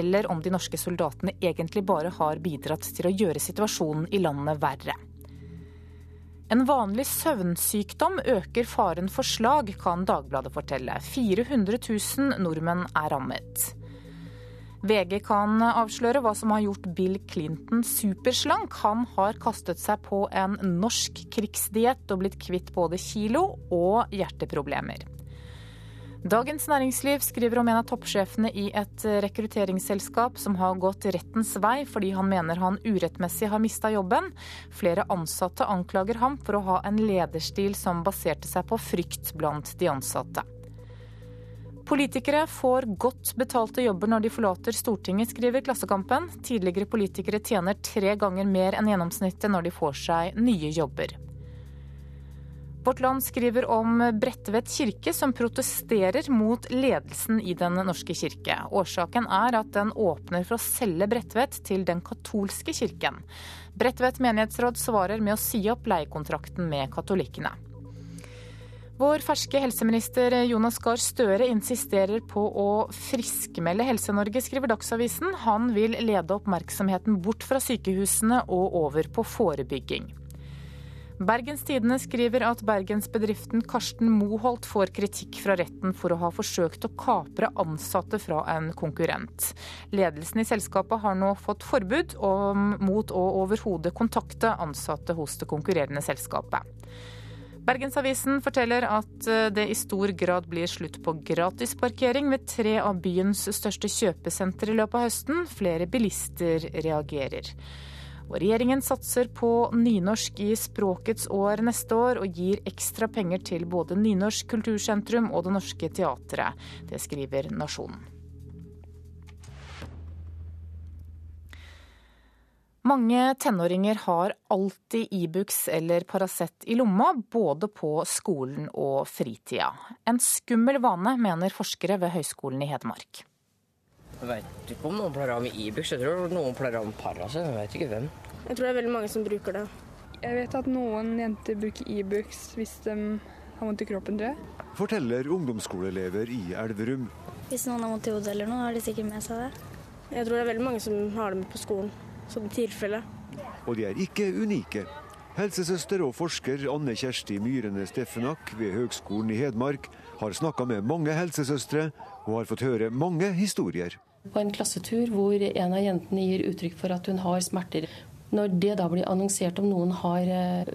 eller om de norske soldatene egentlig bare har bidratt til å gjøre situasjonen i landet verre. En vanlig søvnsykdom øker faren for slag, kan Dagbladet fortelle. 400 000 nordmenn er rammet. VG kan avsløre hva som har gjort Bill Clinton superslank. Han har kastet seg på en norsk krigsdiett og blitt kvitt både kilo og hjerteproblemer. Dagens Næringsliv skriver om en av toppsjefene i et rekrutteringsselskap som har gått rettens vei fordi han mener han urettmessig har mista jobben. Flere ansatte anklager ham for å ha en lederstil som baserte seg på frykt blant de ansatte. Politikere får godt betalte jobber når de forlater Stortinget, skriver Klassekampen. Tidligere politikere tjener tre ganger mer enn gjennomsnittet når de får seg nye jobber. Vårt Land skriver om Bredtvet kirke som protesterer mot ledelsen i Den norske kirke. Årsaken er at den åpner for å selge Bredtvet til den katolske kirken. Bredtvet menighetsråd svarer med å si opp leiekontrakten med katolikkene. Vår ferske helseminister Jonas Gahr Støre insisterer på å friskmelde Helse-Norge, skriver Dagsavisen. Han vil lede oppmerksomheten bort fra sykehusene og over på forebygging. Bergens Tidende skriver at bergensbedriften Karsten Moholt får kritikk fra retten for å ha forsøkt å kapre ansatte fra en konkurrent. Ledelsen i selskapet har nå fått forbud om, mot å overhodet kontakte ansatte hos det konkurrerende selskapet. Bergensavisen forteller at det i stor grad blir slutt på gratisparkering ved tre av byens største kjøpesenter i løpet av høsten. Flere bilister reagerer. Og regjeringen satser på nynorsk i språkets år neste år, og gir ekstra penger til både Nynorsk kultursentrum og Det Norske Teatret. Det skriver Nasjonen. Mange tenåringer har alltid Ibux e eller Paracet i lomma, både på skolen og fritida. En skummel vane, mener forskere ved Høgskolen i Hedmark. Jeg vet ikke om noen pleier å ha med Ibux. Jeg tror noen pleier å ha med Paracet. Jeg vet ikke hvem. Jeg tror det er veldig mange som bruker det. Jeg vet at noen jenter bruker Ibux hvis de har vondt i kroppen, tror jeg. Forteller ungdomsskoleelever i Elverum. Hvis noen har vondt i hodet eller noe, har de sikkert med seg det. Jeg tror det er veldig mange som har det med på skolen, som tilfelle. Og de er ikke unike. Helsesøster og forsker Anne Kjersti Myrene Steffenak ved Høgskolen i Hedmark har snakka med mange helsesøstre og har fått høre mange historier på en klassetur hvor en av jentene gir uttrykk for at hun har smerter. Når det da blir annonsert om noen har eh,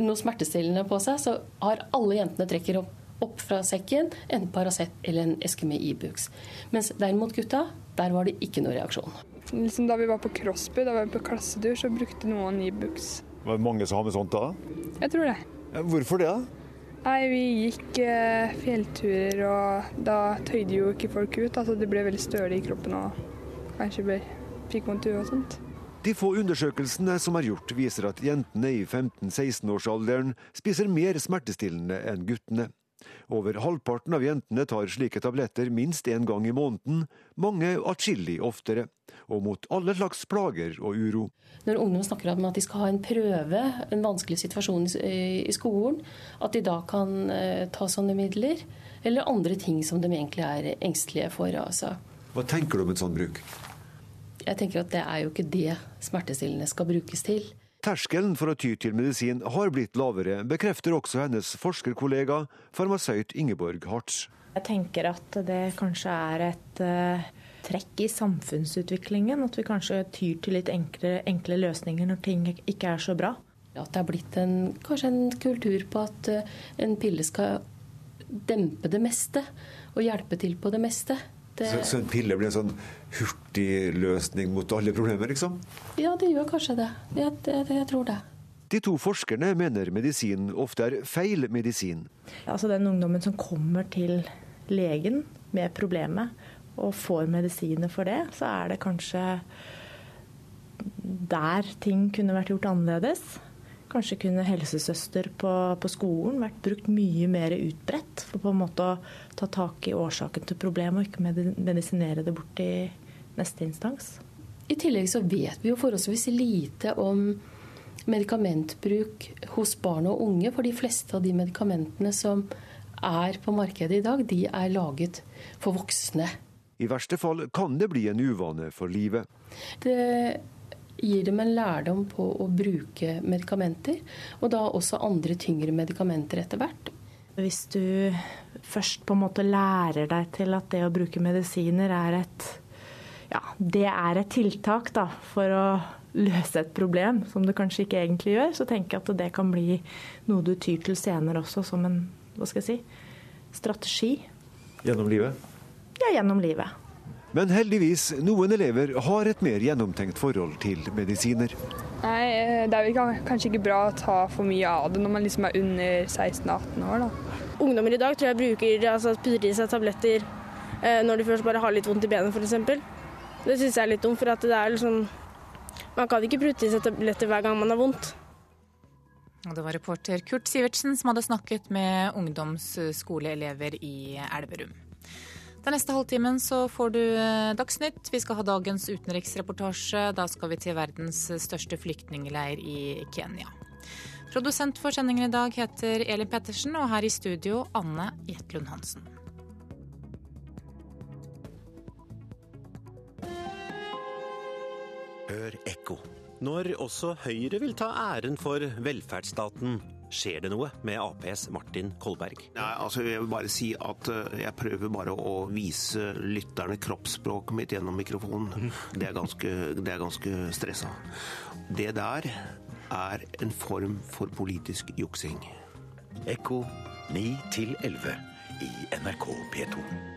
noe smertestillende på seg, så har alle jentene trekker opp, opp fra sekken en Paracet eller en eske med Ibux. Mens derimot gutta, der var det ikke noe reaksjon. Liksom da vi var på Crosby, da vi var på klassetur, så brukte noen Ibux. Var det mange som har med sånt da? Jeg tror det. Hvorfor det? da? Nei, Vi gikk eh, fjellturer, og da tøyde jo ikke folk ut. altså Det ble veldig støle i kroppen og kanskje ble, fikk vondt i huet og sånt. De få undersøkelsene som er gjort, viser at jentene i 15-16-årsalderen spiser mer smertestillende enn guttene. Over halvparten av jentene tar slike tabletter minst én gang i måneden, mange atskillig oftere og mot alle slags plager og uro. Når ungdom snakker om at de skal ha en prøve, en vanskelig situasjon i skolen, at de da kan eh, ta sånne midler, eller andre ting som de egentlig er engstelige for. Altså. Hva tenker du om en sånn bruk? Jeg tenker at det er jo ikke det smertestillende skal brukes til. Terskelen for å ty til medisin har blitt lavere, bekrefter også hennes forskerkollega, farmasøyt Ingeborg Hartz. Jeg tenker at det kanskje er et uh trekk i samfunnsutviklingen. At vi kanskje tyr til litt enkle, enkle løsninger når ting ikke er så bra. At det er blitt en, kanskje en kultur på at uh, en pille skal dempe det meste og hjelpe til på det meste. Det... Så, så, en pille blir en sånn hurtigløsning mot alle problemer, liksom? Ja, det gjør kanskje det. Jeg, jeg, jeg tror det. De to forskerne mener medisin ofte er feil medisin. Altså Den ungdommen som kommer til legen med problemet, og får medisiner for det, så er det kanskje der ting kunne vært gjort annerledes. Kanskje kunne helsesøster på, på, skolen vært brukt mye mer utbredt for på en måte å ta tak i årsaken til problemet, og ikke medisinere det bort i neste instans. I tillegg så vet vi jo forholdsvis lite om medikamentbruk hos barn og unge. For de fleste av de medikamentene som er på markedet i dag, de er laget for voksne. I verste fall kan det bli en uvane for livet. Det gir dem en lærdom på å bruke medikamenter, og da også andre tyngre medikamenter etter hvert. Hvis du først på en måte lærer deg til at det å bruke medisiner er et ja, det er et tiltak da, for å løse et problem som du kanskje ikke egentlig gjør, så tenker jeg at det kan bli noe du tyr til senere også som en hva skal jeg si, strategi. Gjennom livet? ja, gjennom livet. Men heldigvis, noen elever har et mer gjennomtenkt forhold til medisiner. Nei, eh, Det er kanskje ikke bra å ta for mye av det når man liksom er under 16-18 år. da. Ungdommer i dag tror jeg bruker altså, putter i seg tabletter eh, når de først bare har litt vondt i benet f.eks. Det syns jeg er litt dumt, for at det er liksom Man kan ikke prute i seg tabletter hver gang man har vondt. Og det var reporter Kurt Sivertsen som hadde snakket med ungdomsskoleelever i Elverum. Den neste halvtimen så får du eh, Dagsnytt. Vi skal ha dagens utenriksreportasje. Da skal vi til verdens største flyktningleir i Kenya. Produsent for sendingen i dag heter Elin Pettersen, og her i studio Anne Jetlund Hansen. Hør ekko. Når også Høyre vil ta æren for velferdsstaten Skjer det noe med Aps Martin Kolberg? Nei, altså Jeg vil bare si at eh, jeg prøver bare å vise lytterne kroppsspråket mitt gjennom mikrofonen. Det er ganske, det er ganske stressa. Det der er en form for politisk juksing. Ekko 9 11 i NRK P2.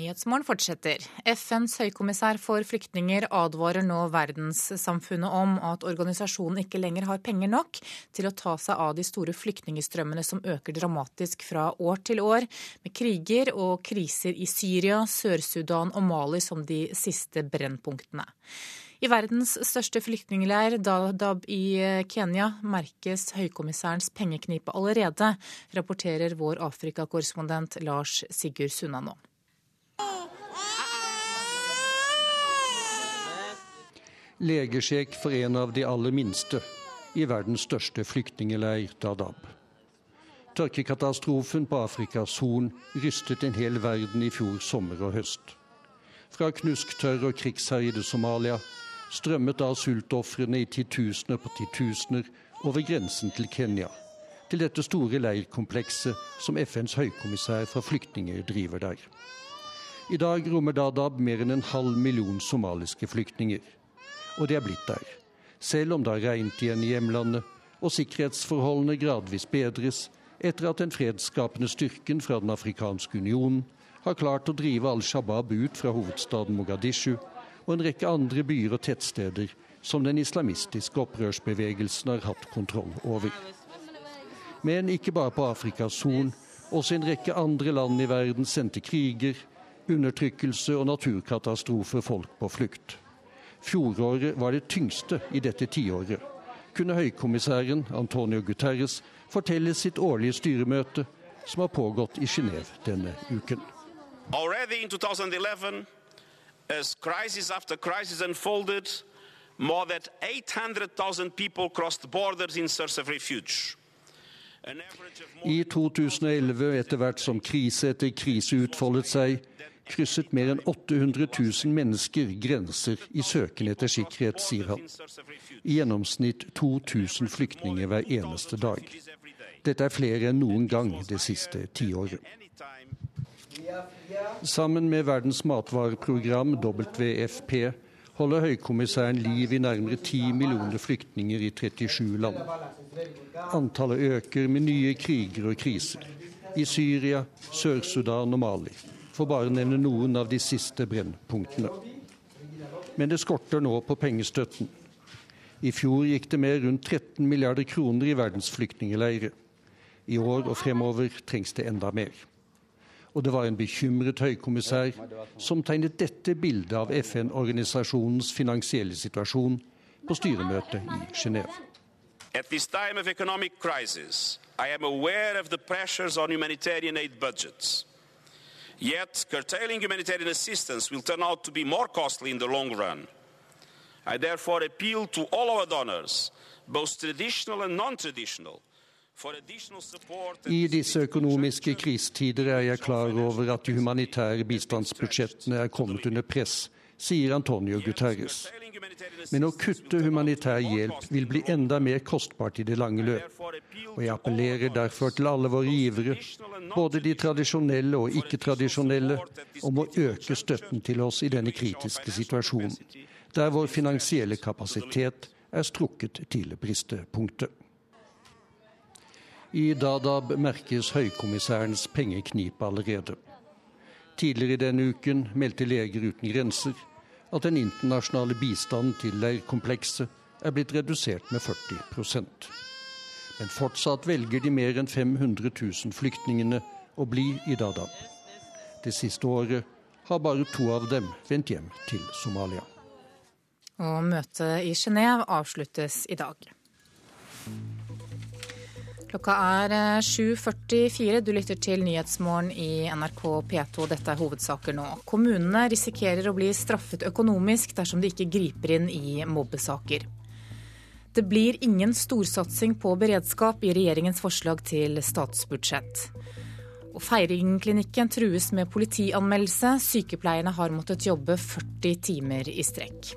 Nyhetsmorgen fortsetter. FNs høykommissær for flyktninger advarer nå verdenssamfunnet om at organisasjonen ikke lenger har penger nok til å ta seg av de store flyktningstrømmene som øker dramatisk fra år til år, med kriger og kriser i Syria, Sør-Sudan og Mali som de siste brennpunktene. I verdens største flyktningleir, Dadaab i Kenya, merkes høykommissærens pengeknipe allerede, rapporterer vår Afrikakorrespondent Lars Sigurd Sunna nå. Legesjek for en av de aller minste i verdens største flyktningeleir, Dadaab. Tørkekatastrofen på Afrikas Horn rystet en hel verden i fjor sommer og høst. Fra knusktørr og krigsherjede Somalia strømmet da sultofrene i titusener på titusener over grensen til Kenya, til dette store leirkomplekset som FNs høykommissær for flyktninger driver der. I dag rommer Dadaab mer enn en halv million somaliske flyktninger og de er blitt der. Selv om det har regnet igjen i hjemlandet, og sikkerhetsforholdene gradvis bedres etter at den fredsskapende styrken fra Den afrikanske unionen har klart å drive Al Shabaab ut fra hovedstaden Mogadishu og en rekke andre byer og tettsteder som den islamistiske opprørsbevegelsen har hatt kontroll over. Men ikke bare på Afrikas Horn. Også en rekke andre land i verden sendte kriger, undertrykkelse og naturkatastrofer folk på flukt. Fjoråret var det tyngste i dette tiåret, kunne høykommissæren Antonio Guterres fortelle sitt årlige styremøte, som har pågått i Genéve denne uken. Already in 2011, as crisis after crisis unfolded, more than 800,000 people crossed borders in search of refuge. I 2011, etter hvert som krise etter krise utfoldet seg, krysset mer enn 800 000 mennesker grenser i søken etter sikkerhet, sier han. I gjennomsnitt 2000 flyktninger hver eneste dag. Dette er flere enn noen gang det siste tiåret. Sammen med Verdens matvareprogram, WFP, holder høykommissæren liv i nærmere 10 millioner flyktninger i 37 land. Antallet øker med nye kriger og kriser. I Syria, Sør-Sudan og Mali for bare å nevne noen av de siste brennpunktene. Men det skorter nå på pengestøtten. I fjor gikk det med rundt 13 milliarder kroner i verdens flyktningleirer. I år og fremover trengs det enda mer. Og det var en bekymret høykommissær som tegnet dette bildet av FN-organisasjonens finansielle situasjon på styremøtet i Genéve. At this time of economic crisis, I am aware of the pressures on humanitarian aid budgets. Yet, curtailing humanitarian assistance will turn out to be more costly in the long run. I therefore appeal to all our donors, both traditional and non-traditional, I disse økonomiske krisetider er jeg klar over at de humanitære bistandsbudsjettene er kommet under press, sier Antonio Guterres. Men å kutte humanitær hjelp vil bli enda mer kostbart i det lange løp. Og jeg appellerer derfor til alle våre givere, både de tradisjonelle og ikke-tradisjonelle, om å øke støtten til oss i denne kritiske situasjonen, der vår finansielle kapasitet er strukket til bristepunktet. I Dadab merkes høykommissærens pengeknipe allerede. Tidligere denne uken meldte Leger uten grenser at den internasjonale bistanden til leirkomplekset er blitt redusert med 40% Men fortsatt velger de mer enn 500 000 flyktningene å bli i Dadaab. Det siste året har bare to av dem vendt hjem til Somalia. Og møtet i Genéve avsluttes i dag. Klokka er 7.44. Eh, du lytter til Nyhetsmorgen i NRK P2. Dette er hovedsaker nå. Kommunene risikerer å bli straffet økonomisk dersom de ikke griper inn i mobbesaker. Det blir ingen storsatsing på beredskap i regjeringens forslag til statsbudsjett. Og Feiringklinikken trues med politianmeldelse. Sykepleierne har måttet jobbe 40 timer i strekk.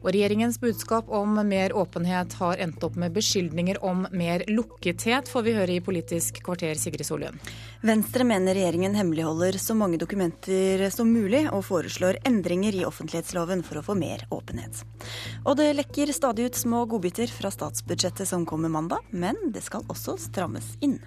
Og regjeringens budskap om mer åpenhet har endt opp med beskyldninger om mer lukkethet, får vi høre i Politisk kvarter, Sigrid Solund. Venstre mener regjeringen hemmeligholder så mange dokumenter som mulig, og foreslår endringer i offentlighetsloven for å få mer åpenhet. Og det lekker stadig ut små godbiter fra statsbudsjettet som kommer mandag, men det skal også strammes inn.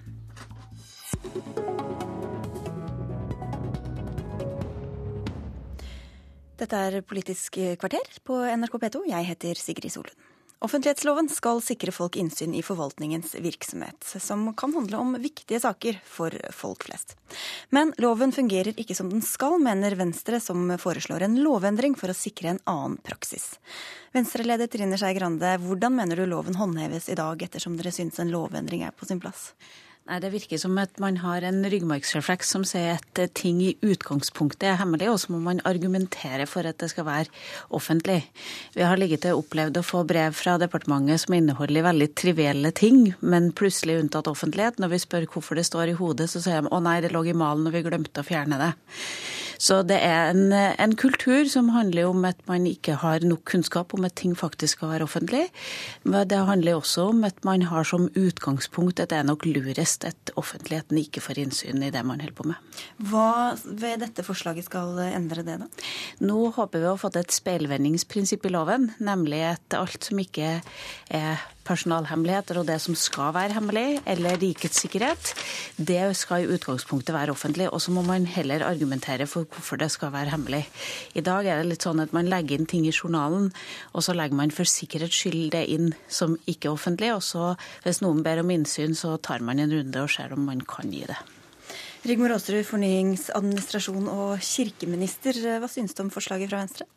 Dette er Politisk kvarter på NRK P2. Jeg heter Sigrid Solund. Offentlighetsloven skal sikre folk innsyn i forvaltningens virksomhet, som kan handle om viktige saker for folk flest. Men loven fungerer ikke som den skal, mener Venstre, som foreslår en lovendring for å sikre en annen praksis. Venstre-leder Trine Skei Grande, hvordan mener du loven håndheves i dag, ettersom dere syns en lovendring er på sin plass? Nei, Det virker som at man har en ryggmargsrefleks som sier at ting i utgangspunktet er hemmelig, og så må man argumentere for at det skal være offentlig. Vi har ligget og opplevd å få brev fra departementet som inneholder veldig trivielle ting, men plutselig unntatt offentlighet. Når vi spør hvorfor det står i hodet, så sier de å nei, det lå i malen og vi glemte å fjerne det. Så det er en, en, kultur som handler om at man ikke har nok kunnskap om at ting faktisk skal være offentlig. Men det handler også om at man har som utgangspunkt at det er nok lurest at offentligheten ikke får innsyn i det man holder på med. Hva ved dette forslaget skal endre det, da? Nå håper vi å ha fått et speilvendingsprinsipp i loven, nemlig at alt som ikke er personalhemmeligheter og det som skal være hemmelig, eller rikets sikkerhet, det skal i utgangspunktet være offentlig. Og så må man heller argumentere for hvorfor det skal være hemmelig. I dag er det litt sånn at man legger inn ting i journalen, og så legger man for sikkerhets skyld det inn som ikke offentlig, og så hvis noen ber om innsyn, så tar man en runde og ser om man kan gi det. Rigmor Aasrud, fornyings-, administrasjon og kirkeminister. Hva syns du om forslaget fra Venstre?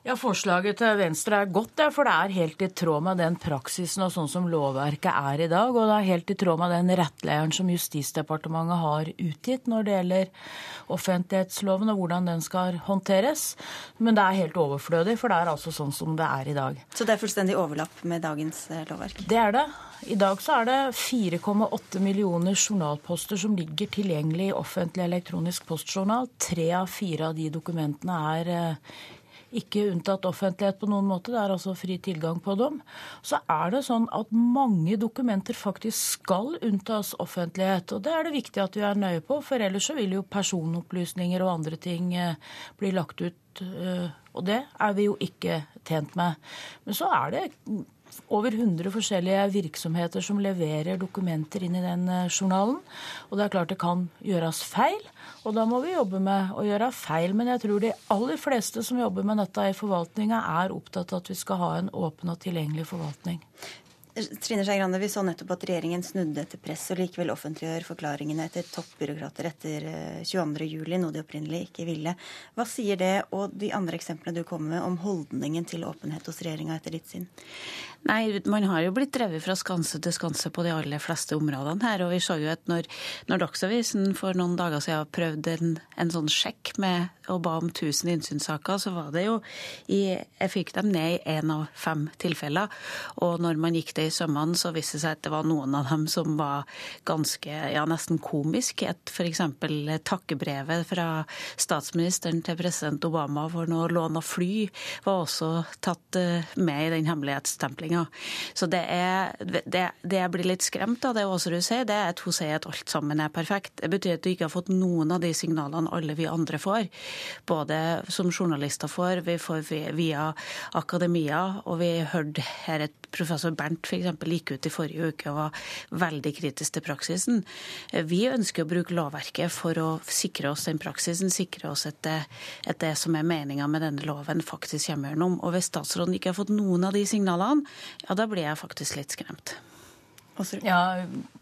Ja, Forslaget til Venstre er godt, for det er helt i tråd med den praksisen og sånn som lovverket er i dag. Og det er helt i tråd med den rettleieren som Justisdepartementet har utgitt når det gjelder offentlighetsloven og hvordan den skal håndteres. Men det er helt overflødig, for det er altså sånn som det er i dag. Så det er fullstendig overlapp med dagens eh, lovverk? Det er det. I dag så er det 4,8 millioner journalposter som ligger tilgjengelig i offentlig elektronisk postjournal. Tre av fire av de dokumentene er eh, ikke unntatt offentlighet på noen måte. Det er altså fri tilgang på dem. Så er det sånn at mange dokumenter faktisk skal unntas offentlighet. Og det er det viktig at vi er nøye på, for ellers så vil jo personopplysninger og andre ting eh, bli lagt ut. Eh, og det er vi jo ikke tjent med. Men så er det over 100 forskjellige virksomheter som leverer dokumenter inn i den eh, journalen. Og det er klart det kan gjøres feil, og da må vi jobbe med å gjøre feil. Men jeg tror de aller fleste som jobber med dette i forvaltninga, er opptatt av at vi skal ha en åpen og tilgjengelig forvaltning. Trine Skei Grande, Vi så nettopp at regjeringen snudde etter press og likevel offentliggjør forklaringene etter toppbyråkrater etter 22.07, eh, noe de opprinnelig ikke ville. Hva sier det og de andre eksemplene du kommer med om holdningen til åpenhet hos regjeringa etter ditt syn? Nei, man har jo blitt drevet fra skanse til skanse på de aller fleste områdene her. Og vi så jo at når, når Dagsavisen for noen dager siden prøvde en, en sånn sjekk med og ba om 1000 innsynssaker, så var det jo i Jeg fikk dem ned i én av fem tilfeller. Og når man gikk i sømmene, så viste det seg at det var noen av dem som var ganske, ja, nesten komisk. Et f.eks. takkebrevet fra statsministeren til president Obama for noe lån av fly var også tatt eh, med i den hemmelighetsstemplinga. Så det, er, det, det, jeg blir litt skremt av det Aasrud sier, det er at hun sier at alt sammen er perfekt. Det betyr at du ikke har fått noen av de signalene alle vi andre får. Både som journalister får, vi får via akademia, og vi hørte her et professor Bernt f.eks. gikk ut i forrige uke og var veldig kritisk til praksisen. Vi ønsker å bruke lovverket for å sikre oss den praksisen, sikre oss at det, at det som er meninga med denne loven, faktisk kommer gjennom. Og hvis statsråden ikke har fått noen av de signalene, ja, da blir jeg faktisk litt skremt. Ja,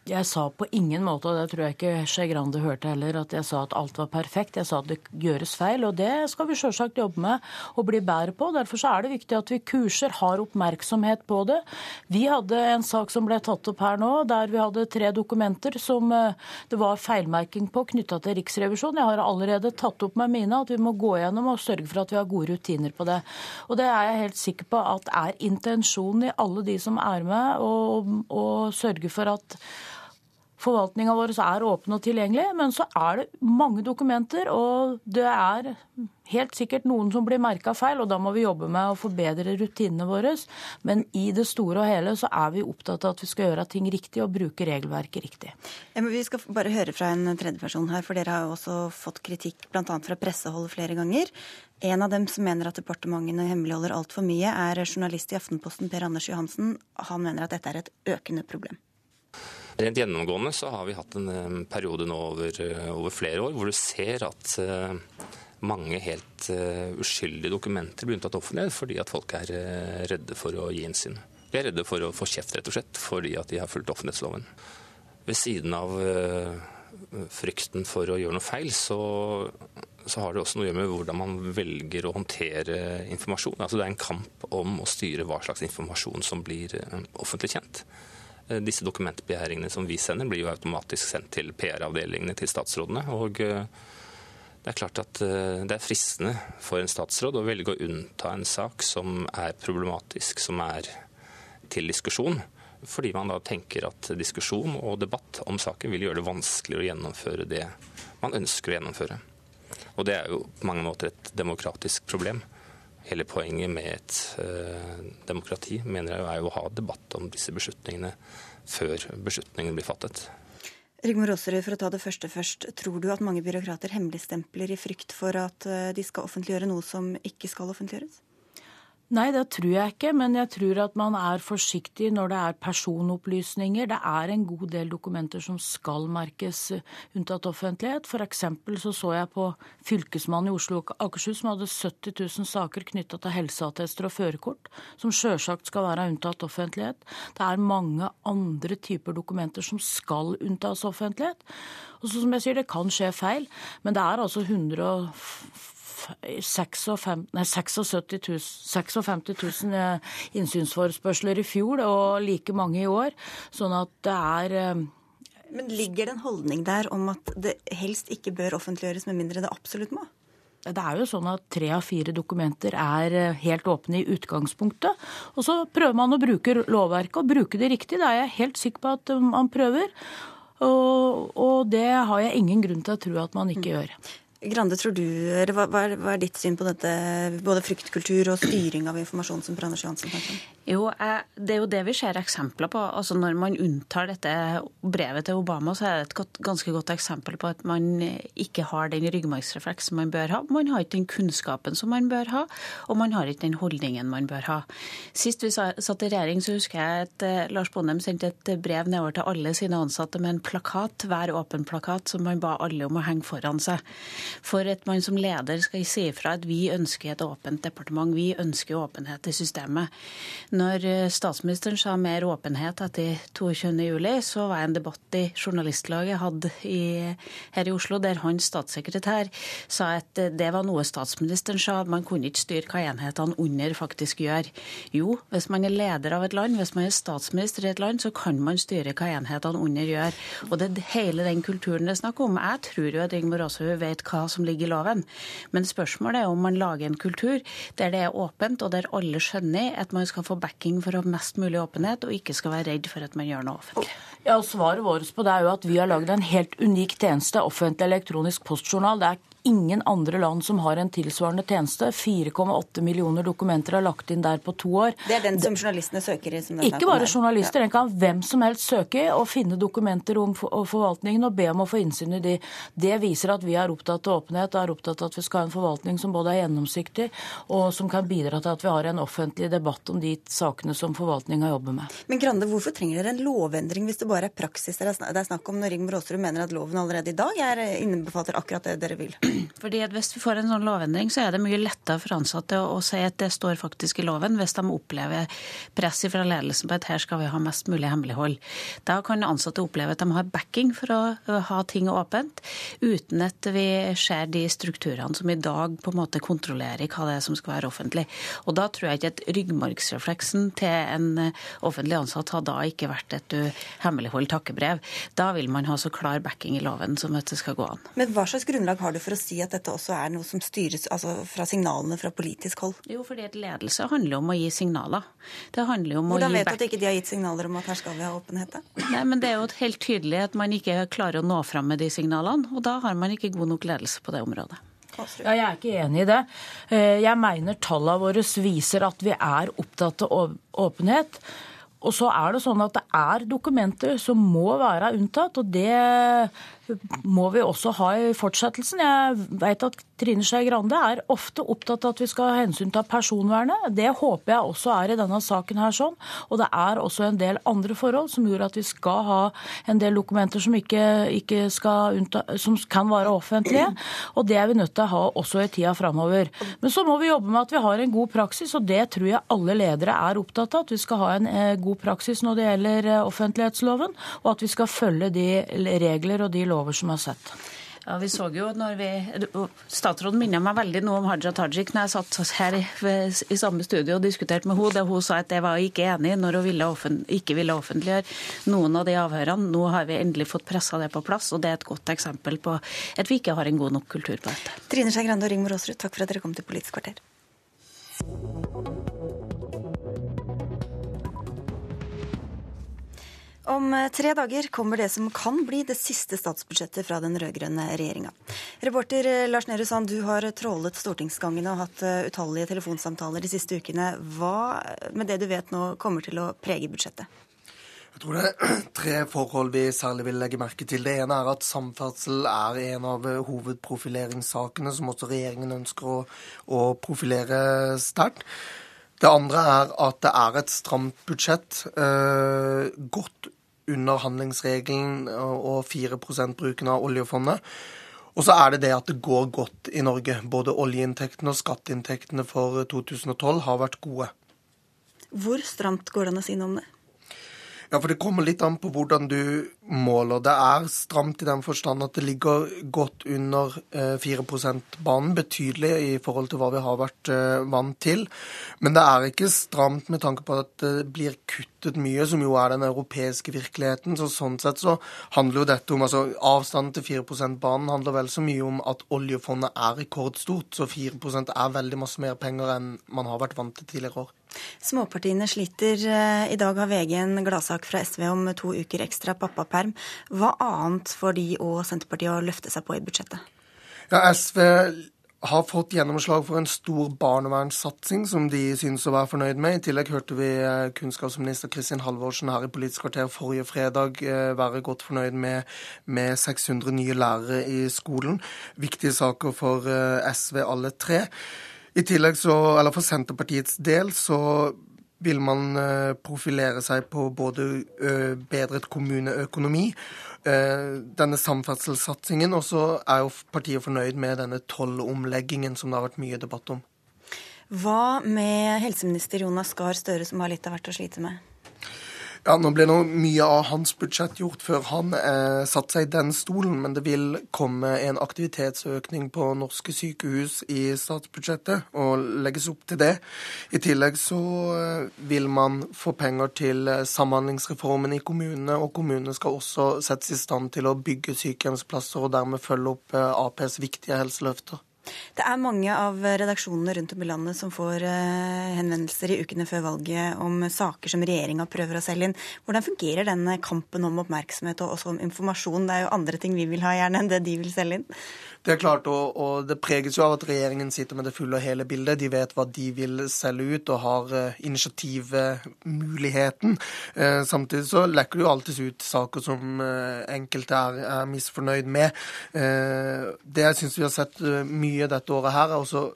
jeg sa på ingen måte, og det tror jeg ikke Skei Grande hørte heller, at jeg sa at alt var perfekt. Jeg sa at det gjøres feil, og det skal vi selvsagt jobbe med og bli bedre på. Derfor er det viktig at vi kurser, har oppmerksomhet på det. Vi hadde en sak som ble tatt opp her nå, der vi hadde tre dokumenter som eh, det var feilmerking på knytta til Riksrevisjonen. Jeg har allerede tatt opp med mine at vi må gå gjennom og sørge for at vi har gode rutiner på det. Og det er jeg helt sikker på at er intensjonen i alle de som er med, å sørge for at Forvaltninga vår er åpen og tilgjengelig, men så er det mange dokumenter, og det er helt sikkert noen som blir merka feil, og da må vi jobbe med å forbedre rutinene våre. Men i det store og hele så er vi opptatt av at vi skal gjøre ting riktig og bruke regelverket riktig. Vi skal bare høre fra en tredjeperson her, for dere har jo også fått kritikk bl.a. fra pressehold flere ganger. En av dem som mener at departementene hemmeligholder altfor mye, er journalist i Aftenposten Per Anders Johansen. Han mener at dette er et økende problem. Rent gjennomgående så har vi hatt en periode nå over, eh, over flere år hvor du ser at uh, mange helt uskyldige dokumenter blir unntatt offentlighet fordi at folk er redde for å gi innsyn. De er redde for å få kjeft, rett og slett, fordi at de har fulgt offentlighetsloven. Ved siden av frykten for å gjøre noe feil, så, så, har det også noe å gjøre med hvordan man velger å håndtere informasjon. Altså Det er en kamp om å styre hva slags informasjon som blir offentlig kjent. Eh, disse dokumentbegjæringene som vi sender, blir jo automatisk sendt til PR-avdelingene til statsrådene. og eh, det er klart at eh, det er fristende for en statsråd å velge å unnta en sak som er problematisk, som er til diskusjon. Fordi man da tenker at diskusjon og debatt om saken vil gjøre det vanskeligere å gjennomføre det man ønsker å gjennomføre. Og det er jo på mange måter et demokratisk problem. Hele poenget med et eh, demokrati mener jeg er å ha debatt om disse beslutningene før beslutningen blir fattet. Rigmor Aasrud, for å ta det første først. Tror du at mange byråkrater hemmeligstempler i frykt for at eh, de skal offentliggjøre noe som ikke skal offentliggjøres? Nei, det tror jeg ikke, men jeg tror at man er forsiktig når det er personopplysninger. Det er en god del dokumenter som skal merkes eh, unntatt offentlighet. Eksempel så så jeg på Fylkesmannen i Oslo og Akershus som hadde 70 000 saker knytta til helseattester og førerkort, som sjølsagt skal være unntatt offentlighet. Det er mange andre typer dokumenter som skal unntas offentlighet. Og så som jeg sier, det kan skje feil, men det er altså 150 56 000, 56 000 innsynsforespørsler i fjor, og like mange i år. Sånn at det er eh, Men ligger det en holdning der om at det helst ikke bør offentliggjøres med mindre det absolutt må? Det er jo sånn at tre av fire dokumenter er eh, helt åpne i utgangspunktet. Og så prøver man å bruke lovverket og bruke det riktig. Det er jeg helt sikker på at man prøver. Og, og det har jeg ingen grunn til å tro at man ikke mm. gjør. Grande, tror du, hva, hva, er ditt syn på dette, både fryktkultur og styring av informasjon, som Anders Johansen om? Jo, Det er jo det vi ser eksempler på. Altså Når man unntar dette brevet til Obama, så er det et godt, ganske godt eksempel på at man ikke har den ryggmargsrefleksen man bør ha. Man har ikke den kunnskapen som man bør ha, og man har ikke den holdningen man bør ha. Sist vi satt i regjering, så husker jeg at uh, Lars Bonheim sendte et brev nedover til alle sine ansatte med en plakat, hver åpen plakat, som man ba alle om å henge foran seg for at man som leder skal si ifra at vi ønsker et åpent departement, vi ønsker åpenhet i systemet. Når eh, statsministeren sa mer åpenhet etter 22.07, så var det en debatt i Journalistlaget hadde i, her i Oslo, der hans statssekretær sa at det var noe statsministeren sa, man kunne ikke styre hva enhetene under faktisk gjør. Jo, hvis man er leder av et land, hvis man er statsminister i et land, så kan man styre hva enhetene under gjør. Og det er hele den kulturen det er snakk om. Jeg tror jo at Rigmor Aasrud vet hva som ligger i loven. Men spørsmålet er om man lager en kultur der det er åpent, og der alle skjønner at man skal få backing for å ha mest mulig åpenhet, og ikke skal være redd for at man gjør noe offentlig. Ja, og Svaret vårt på det er jo at vi har lagd en helt unik tjeneste, offentlig elektronisk postjournal. Det er ingen andre land som har en tilsvarende tjeneste. 4,8 millioner dokumenter er lagt inn der på to år. Det er den som journalistene søker i? Ikke bare journalister, den kan hvem som helst søke i og finne dokumenter om forvaltningen og be om å få innsyn i de. Det viser at vi er opptatt av åpenhet og er opptatt av at vi skal ha en forvaltning som både er gjennomsiktig og som kan bidra til at vi har en offentlig debatt om de sakene som forvaltninga jobber med. Men Grande, hvorfor trenger dere en lovendring hvis det bare er praksis det er snakk om når Rigmor Aasrud mener at loven allerede i dag er, innbefatter akkurat det dere vil? Fordi at Hvis vi får en sånn lovendring, så er det mye lettere for ansatte å si at det står faktisk i loven, hvis de opplever press fra ledelsen på at her skal vi ha mest mulig hemmelighold. Da kan ansatte oppleve at de har backing for å ha ting åpent, uten at vi ser de strukturene som i dag på en måte kontrollerer hva det er som skal være offentlig. Og Da tror jeg ikke at ryggmargsrefleksen til en offentlig ansatt har da ikke vært et du hemmelighold takkebrev. Da vil man ha så klar backing i loven som at det skal gå an. Men hva slags grunnlag har du for å si at dette også er noe som styres altså fra signalene fra politisk hold? Jo, fordi at ledelse handler om å gi signaler. Det handler om Hvordan å gi vet du at ikke de har gitt signaler om at her skal vi ha åpenhet? Nei, men Det er jo helt tydelig at man ikke klarer å nå fram med de signalene, og da har man ikke god nok ledelse på det området. Ja, jeg er ikke enig i det. Eh, Jeg mener tallene våre viser at vi er opptatt av åpenhet. Og så er det sånn at det er dokumenter som må være unntatt, og det må vi også ha i fortsettelsen. Jeg vet at Trine Skei Grande er ofte opptatt av at vi skal ha hensyn til personvernet. Det håper jeg også er i denne saken her sånn. Og det er også en del andre forhold som gjør at vi skal ha en del dokumenter som, ikke, ikke skal unnta, som kan være offentlige. Og det er vi nødt til å ha også i tida framover. Men så må vi jobbe med at vi har en god praksis, og det tror jeg alle ledere er opptatt av. At vi skal ha en eh, god praksis når det gjelder eh, offentlighetsloven, og at vi skal følge de regler og de lover som er sett. Ja, vi så jo når vi, Statsråden minner meg veldig nå om Haja Tajik når jeg satt her i, i samme studio og diskuterte med henne. Der hun sa at jeg var ikke enig når hun ville offent, ikke ville offentliggjøre noen av de avhørene. Nå har vi endelig fått pressa det på plass, og det er et godt eksempel på at vi ikke har en god nok kultur på dette. Trine Skei Grande og Rigmor Aasrud, takk for at dere kom til Politisk kvarter. Om eh, tre dager kommer det som kan bli det siste statsbudsjettet fra den rød-grønne regjeringa. Reporter eh, Lars Nehru Sand, du har trålet stortingsgangene og hatt eh, utallige telefonsamtaler de siste ukene. Hva med det du vet nå kommer til å prege budsjettet? Jeg tror det er tre forhold vi særlig vil legge merke til. Det ene er at samferdsel er en av hovedprofileringssakene som også regjeringen ønsker å, å profilere sterkt. Det andre er at det er et stramt budsjett. Eh, godt under handlingsregelen og 4 bruken av oljefondet. Og så er det det at det går godt i Norge. Både oljeinntektene og skatteinntektene for 2012 har vært gode. Hvor stramt går det an å si noe om det? Ja, for Det kommer litt an på hvordan du måler. Det er stramt i den forstand at det ligger godt under 4 %-banen. Betydelig i forhold til hva vi har vært vant til. Men det er ikke stramt med tanke på at det blir kuttet mye, som jo er den europeiske virkeligheten. Så Sånn sett så handler jo dette om altså Avstanden til 4 %-banen handler vel så mye om at oljefondet er rekordstort. Så 4% er veldig masse mer penger enn man har vært vant til tidligere år. Småpartiene sliter. I dag har VG en gladsak fra SV om to uker ekstra pappaperm. Hva annet får de og Senterpartiet å løfte seg på i budsjettet? Ja, SV har fått gjennomslag for en stor barnevernssatsing som de synes å være fornøyd med. I tillegg hørte vi kunnskapsminister Kristin Halvorsen her i Politisk kvarter forrige fredag være godt fornøyd med, med 600 nye lærere i skolen. Viktige saker for SV alle tre. I tillegg så, eller For Senterpartiets del så vil man profilere seg på både bedret kommuneøkonomi, denne samferdselssatsingen, og så er jo partiet fornøyd med denne tollomleggingen som det har vært mye debatt om. Hva med helseminister Jonas Gahr Støre, som har litt av hvert å slite med? Ja, Nå ble nå mye av hans budsjett gjort før han eh, satte seg i den stolen, men det vil komme en aktivitetsøkning på norske sykehus i statsbudsjettet, og legges opp til det. I tillegg så eh, vil man få penger til samhandlingsreformen i kommunene, og kommunene skal også settes i stand til å bygge sykehjemsplasser og dermed følge opp eh, Aps viktige helseløfter. Det er mange av redaksjonene rundt om i landet som får henvendelser i ukene før valget om saker som regjeringa prøver å selge inn. Hvordan fungerer den kampen om oppmerksomhet og også om informasjon? Det er jo andre ting vi vil ha gjerne enn det de vil selge inn. Det er klart, og, og, det preges jo av at regjeringen sitter med det fulle og hele bildet. De vet hva de vil selge ut, og har uh, initiativmuligheten. Uh, samtidig så lekker det jo alltid ut saker som uh, enkelte er, er, misfornøyd med. det jeg syns vi har sett mye dette året her, er også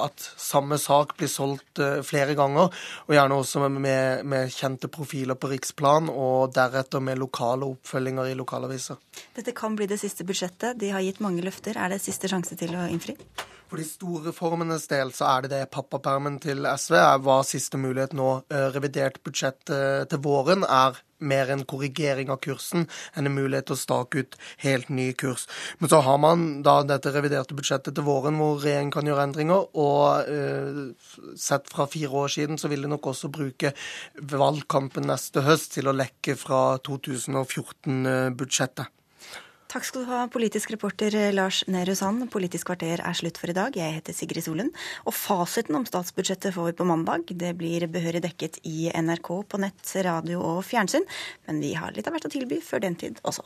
at samme sak blir solgt flere ganger, og gjerne også med, med kjente profiler på riksplan, og deretter med lokale oppfølginger i lokalaviser. Dette kan bli det siste budsjettet. De har gitt mange løfter. Er det siste sjanse til å innfri? For de store reformenes del så er det det pappapermen til SV var siste mulighet nå. Eh, revidert budsjett eh, til våren er mer en korrigering av kursen enn en mulighet til å stake ut helt ny kurs. Men så har man da dette reviderte budsjettet til våren hvor regjeringen kan gjøre endringer, og uh, sett fra fire år siden så vil de nok også bruke valgkampen neste høst til å lekke fra 2014-budsjettet. Takk skal du ha, politisk reporter Lars Nehru Sand. Politisk kvarter er slutt for i dag. Jeg heter Sigrid Solund. Og fasiten om statsbudsjettet får vi på mandag. Det blir behørig dekket i NRK på nett, radio og fjernsyn. Men vi har litt av hvert å tilby før den tid også.